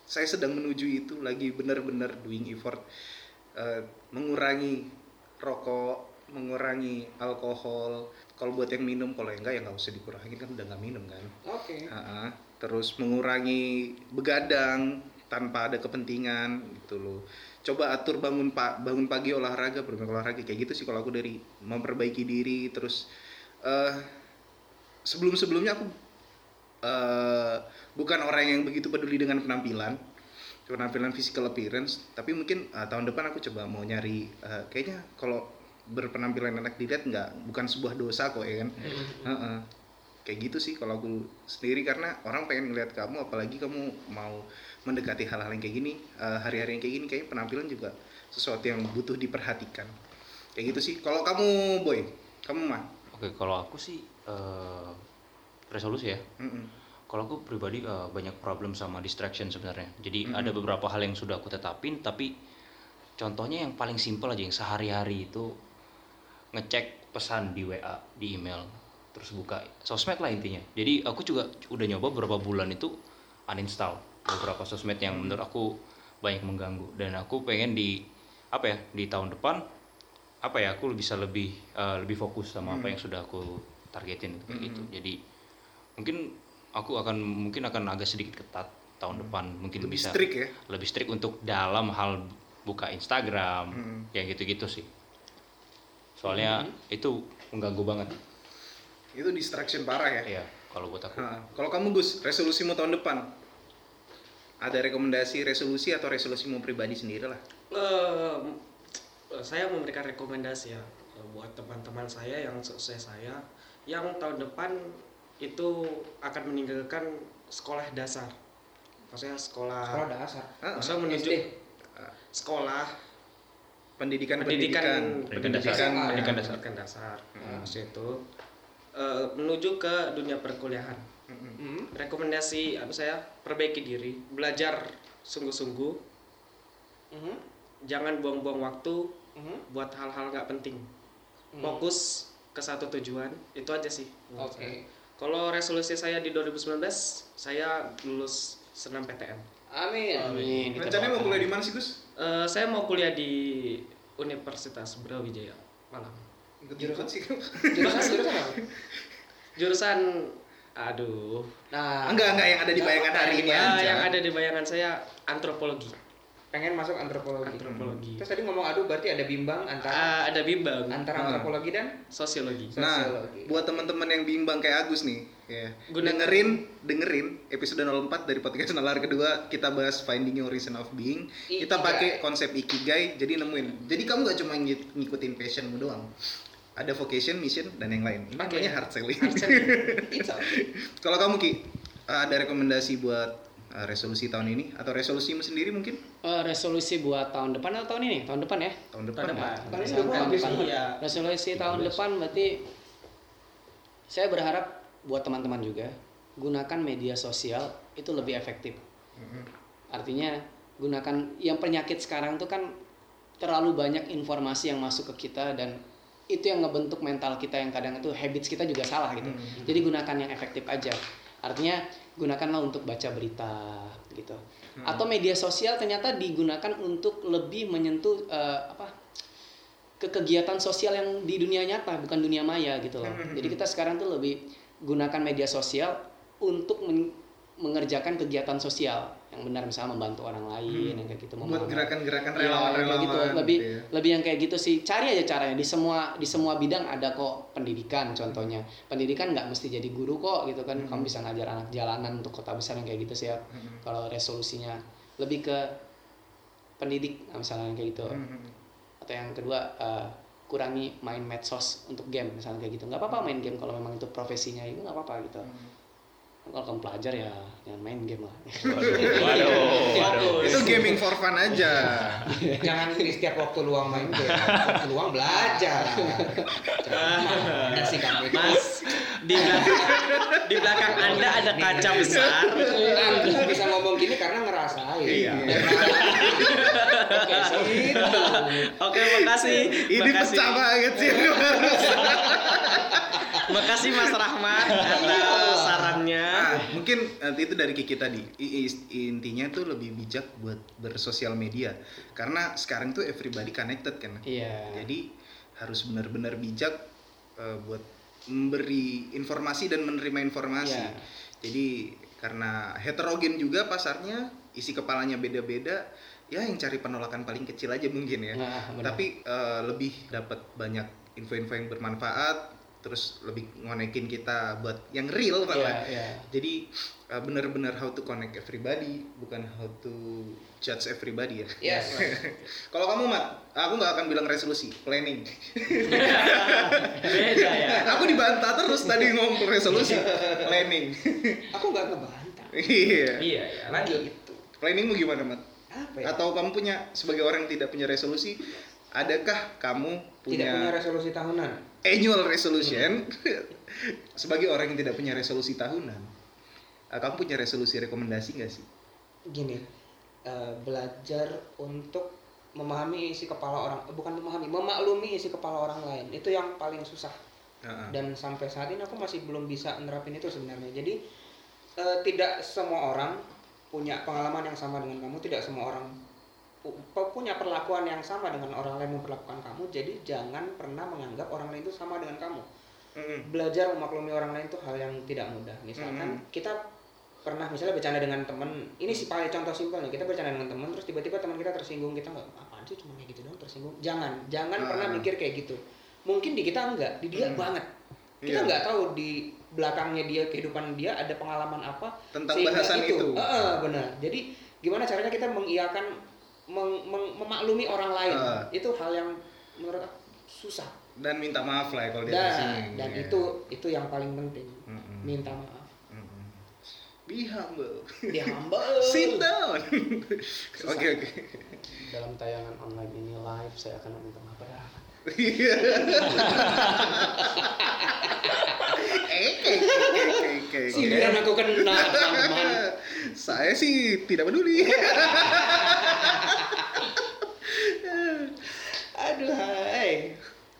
saya sedang menuju itu lagi benar-benar doing effort uh, mengurangi rokok mengurangi alkohol kalau buat yang minum kalau yang enggak ya nggak usah dikurangin kan udah nggak minum kan? Oke. Ha-ha. terus mengurangi begadang tanpa ada kepentingan gitu loh. Coba atur bangun pak bangun pagi olahraga bermain olahraga kayak gitu sih kalau aku dari memperbaiki diri terus eh sebelum sebelumnya aku eh bukan orang yang begitu peduli dengan penampilan penampilan physical appearance tapi mungkin eh, tahun depan aku coba mau nyari eh, kayaknya kalau berpenampilan enak dilihat nggak bukan sebuah dosa kok ya kan Heeh. kayak gitu sih kalau aku sendiri karena orang pengen ngeliat kamu apalagi kamu mau mendekati hal-hal yang kayak gini eh, hari-hari yang kayak gini kayaknya penampilan juga sesuatu yang butuh diperhatikan kayak gitu sih kalau kamu boy kamu mah Oke, kalau aku sih eh, resolusi ya. Mm-mm. Kalau aku pribadi eh, banyak problem sama distraction sebenarnya. Jadi Mm-mm. ada beberapa hal yang sudah aku tetapin, tapi contohnya yang paling simpel aja yang sehari-hari itu ngecek pesan di WA, di email, terus buka sosmed lah intinya. Jadi aku juga udah nyoba beberapa bulan itu uninstall beberapa sosmed yang menurut aku banyak mengganggu dan aku pengen di apa ya di tahun depan apa ya aku bisa lebih eh, lebih fokus sama apa Hmm. yang sudah aku targetin kayak Hmm. gitu. Jadi mungkin aku akan mungkin akan agak sedikit ketat tahun depan mungkin lebih bisa strict ya lebih strict untuk dalam hal buka Instagram Hmm. ya gitu-gitu sih soalnya itu mengganggu banget. Itu distraction parah ya? Ya kalau buat aku Ha, kalau kamu Gus resolusimu tahun depan? Ada rekomendasi resolusi atau resolusimu pribadi sendiri lah Eh, eh, saya memberikan rekomendasi ya buat teman-teman saya yang sukses saya yang tahun depan itu akan meninggalkan sekolah dasar. Maksudnya sekolah, sekolah dasar? Ah, maksudnya menuju SD. sekolah pendidikan pendidikan pendidikan Pendidikan dasar. pendidikan Pendidikan dasar. pendidikan dasar Hmm. maksudnya itu eh, menuju ke dunia perkuliahan. Hmm. rekomendasi anu saya perbaiki diri belajar sungguh-sungguh Mhm. jangan buang-buang waktu Mhm. buat hal-hal nggak penting Hmm. fokus ke satu tujuan itu aja sih oke saya. kalau resolusi saya di 2019 saya lulus senam PTN amin Amin. kita rencananya mau kuliah di mana sih Gus Eh, saya mau kuliah di Universitas Brawijaya Malang ikut jurusan sih jurusan jurusan jurusan Aduh. Nah, Enggak, enggak yang ada di bayangan hari ini aja. yang ada di bayangan saya antropologi. Pengen masuk antropologi. Antropologi. Terus tadi ngomong aduh berarti ada bimbang antara Ah, ada bimbang antara Ah. antropologi dan sosiologi. Nah, Sosiologi. buat teman-teman yang bimbang kayak Agus nih, ya. Guna- dengerin, dengerin episode 04 dari podcast Nalar kedua kita bahas finding your reason of being. Kita Ikigai. pakai konsep ikigai, jadi nemuin. Jadi kamu gak cuma ngik- ngikutin passionmu doang. Ada vocation, mission, dan yang lain. Ini Oke. namanya hard selling. Hard selling. It's okay. Kalau kamu Ki, ada rekomendasi buat uh, resolusi tahun ini atau resolusimu sendiri mungkin Eh, resolusi buat tahun depan atau tahun ini? Tahun depan ya? tahun depan? Tahun depan. Tahun ini tahun- nih. Iya. Resolusi tahun depan berarti saya berharap buat teman-teman juga gunakan media sosial itu lebih efektif. Artinya gunakan yang penyakit sekarang tuh kan terlalu banyak informasi yang masuk ke kita dan itu yang ngebentuk mental kita yang kadang itu habits kita juga salah gitu. Jadi gunakan yang efektif aja. Artinya gunakanlah untuk baca berita gitu. Atau media sosial ternyata digunakan untuk lebih menyentuh eh, apa ke kegiatan sosial yang di dunia nyata bukan dunia maya gitu loh. Jadi kita sekarang tuh lebih gunakan media sosial untuk men- mengerjakan kegiatan sosial yang benar misalnya membantu orang lain yang kayak gitu buat memahami- gerakan-gerakan Iya, relawan-relawan kayak gitu. lebih gitu ya. lebih yang kayak gitu sih. Cari aja caranya. Di semua di semua bidang ada kok pendidikan contohnya. Pendidikan nggak mesti jadi guru kok gitu kan. Kamu bisa ngajar anak jalanan untuk kota besar yang kayak gitu sih ya. Kalau resolusinya lebih ke pendidik nah, misalnya kayak gitu. Atau yang kedua eh, kurangi main medsos untuk game misalnya kayak gitu. Nggak apa-apa main game kalau memang itu profesinya itu nggak apa-apa gitu kalau kamu pelajar ya jangan main game lah Waduh, waduh. itu gaming for fun aja Jangan di setiap waktu luang main game. Waktu luang belajar. Ada sih kamu itu. Mas, di belakang, di belakang Anda ada kaca besar. Anda bisa ngomong gini karena ngerasain. Iya. Oke, gitu. Oke, makasih. ini makasih. pecah banget sih Makasih Mas Rahmat atas sarannya. Ah, mungkin nanti itu dari Kiki tadi. Intinya tuh lebih bijak buat bersosial media. Karena sekarang tuh everybody connected kan. iya Jadi harus benar-benar bijak eh, buat memberi informasi dan menerima informasi. Iya. Jadi karena heterogen juga pasarnya, isi kepalanya beda-beda, ya yang cari penolakan paling kecil aja mungkin ya. Nah, benar. Tapi eh, lebih dapat banyak info-info yang bermanfaat, terus lebih ngonekin kita buat yang real iya malah. iya Jadi uh, benar-benar how to connect everybody, bukan how to judge everybody ya. Yes. Kalau kamu mat, aku nggak akan bilang resolusi, planning. Beda ya. aku dibantah terus tadi ngomong resolusi, planning. Aku nggak ngebantah. Iya. Iya, ya. Lanjut. Gitu. Planningmu gimana mat? Apa ya? Atau kamu punya sebagai orang yang tidak punya resolusi, adakah kamu Tidak punya punya, resolusi tahunan. Annual resolution? sebagai orang yang tidak punya resolusi tahunan, uh, kamu punya resolusi rekomendasi nggak sih? Gini, eh, belajar untuk memahami isi kepala orang, eh, bukan memahami, memaklumi isi kepala orang lain. Itu yang paling susah. Uh-uh. dan sampai saat ini aku masih belum bisa nerapin itu sebenarnya jadi eh, tidak semua orang punya pengalaman yang sama dengan kamu tidak semua orang punya perlakuan yang sama dengan orang lain memperlakukan kamu jadi jangan pernah menganggap orang lain itu sama dengan kamu Mm-mm. belajar memaklumi orang lain itu hal yang tidak mudah misalkan Mm. kita pernah misalnya bercanda dengan teman ini sih paling contoh simpelnya kita bercanda dengan teman terus tiba-tiba teman kita tersinggung kita nggak apaan sih cuma kayak gitu doang tersinggung jangan jangan Ah. pernah mikir kayak gitu mungkin di kita enggak di dia Hmm. banget kita Iya. nggak tahu di belakangnya dia kehidupan dia ada pengalaman apa Tentang bahasan itu. Heeh, benar jadi gimana caranya kita mengiyakan meng- meng- memaklumi orang lain. Ah. itu hal yang menurut aku susah. Dan minta maaf lah ya kalau dia dan tersinggung, dan ya. itu itu yang paling penting. Mm-mm. minta maaf. Mm-mm. be humble. Dia humble. Sit down. Oke oke. Dalam tayangan online ini live saya akan meminta maaf. Ya Iya. Eh, oke oke sindiran aku kena teman-teman saya sih tidak peduli aduh hai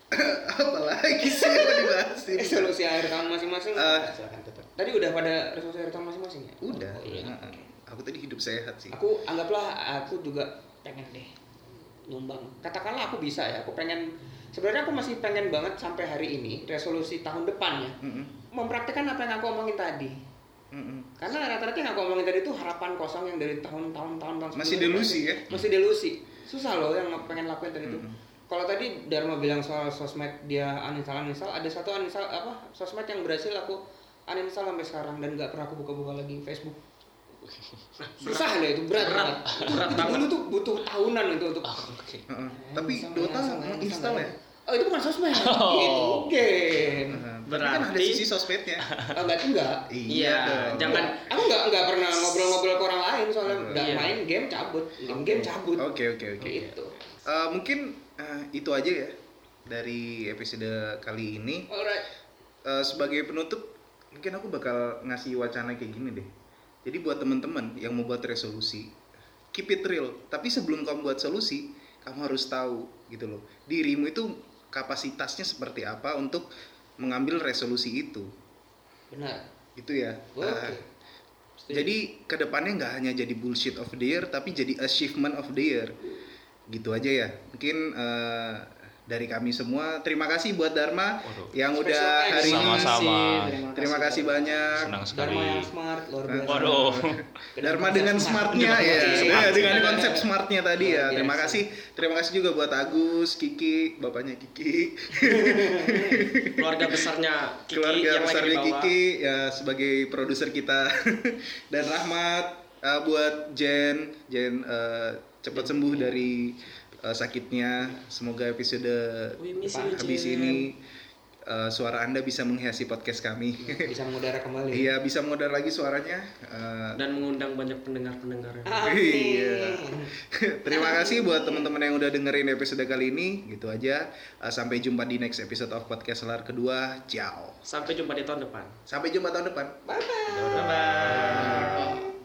apalagi sih yang dibahas ini resolusi akhir tahun masing-masing Eh, silakan tutup tadi udah pada resolusi akhir tahun masing-masing ya udah Oh, iya. Heeh. aku tadi hidup sehat sih aku anggaplah aku juga pengen deh nyumbang katakanlah aku bisa ya aku pengen sebenarnya aku masih pengen banget sampai hari ini resolusi tahun depan ya Mm-mm. mempraktekkan apa yang aku omongin tadi. Mm-mm. Karena rata-rata yang aku omongin tadi itu harapan kosong yang dari tahun-tahun tahun-tahun Masih delusi ya? Masih delusi. Susah loh yang pengen lakuin tadi itu. Mm-mm. Kalau tadi Dharma bilang soal sosmed dia uninstall uninstall, ada satu uninstall apa sosmed yang berhasil aku uninstall sampai sekarang dan nggak pernah aku buka-buka lagi Facebook. Susah deh itu berat Berat. banget. Itu, Berat itu banget. dulu tuh butuh tahunan itu untuk Oke. Heeh. Tapi Install, Dota install, menginstal ya? Oh itu bukan sosmed, Oh. itu game. Heeh. Tapi kan ada Berarti- sisi sosmednya. Oh, berarti enggak. Iya, dong. jangan Aku nggak nggak pernah ngobrol-ngobrol ke orang lain soalnya nggak Iya. main game cabut, game game cabut. Oke oke oke. Gitu. Eh, mungkin eh, itu aja ya dari episode kali ini. Alright. Eh, sebagai penutup, mungkin aku bakal ngasih wacana kayak gini deh. Jadi buat teman-teman yang mau buat resolusi, keep it real. Tapi sebelum kamu buat solusi, kamu harus tahu gitu loh. Dirimu itu kapasitasnya seperti apa untuk mengambil resolusi itu. Benar. Itu ya. Oke. Eh, jadi ke depannya nggak hanya jadi bullshit of the year, tapi jadi achievement of the year. Gitu aja ya. Mungkin eh, dari kami semua, terima kasih buat Dharma Waduh. yang Special udah hari ini. Sama-sama. Terima kasih banyak. Senang Dharma sekali. yang smart luar biasa. Waduh. Dharma dengan smartnya ya, konsep ya, smart. dengan konsep smartnya tadi ya. Terima kasih, terima kasih juga buat Agus, Kiki, bapaknya Kiki, keluarga besarnya Kiki keluarga yang besar lagi di bawah. Kiki ya sebagai produser kita dan Rahmat eh, buat Jen, Jen eh, cepat sembuh dari eh, sakitnya. Semoga episode habis ini eh, suara anda bisa menghiasi podcast kami. Bisa mengudara kembali. Iya bisa modal lagi suaranya. Eh, dan mengundang banyak pendengar-pendengar. Iya. Terima kasih buat teman-teman yang udah dengerin episode kali ini. Gitu aja. Uh, sampai jumpa di next episode of podcast Selar kedua. Ciao. sampai jumpa di tahun depan Sampai jumpa tahun depan. Bye bye.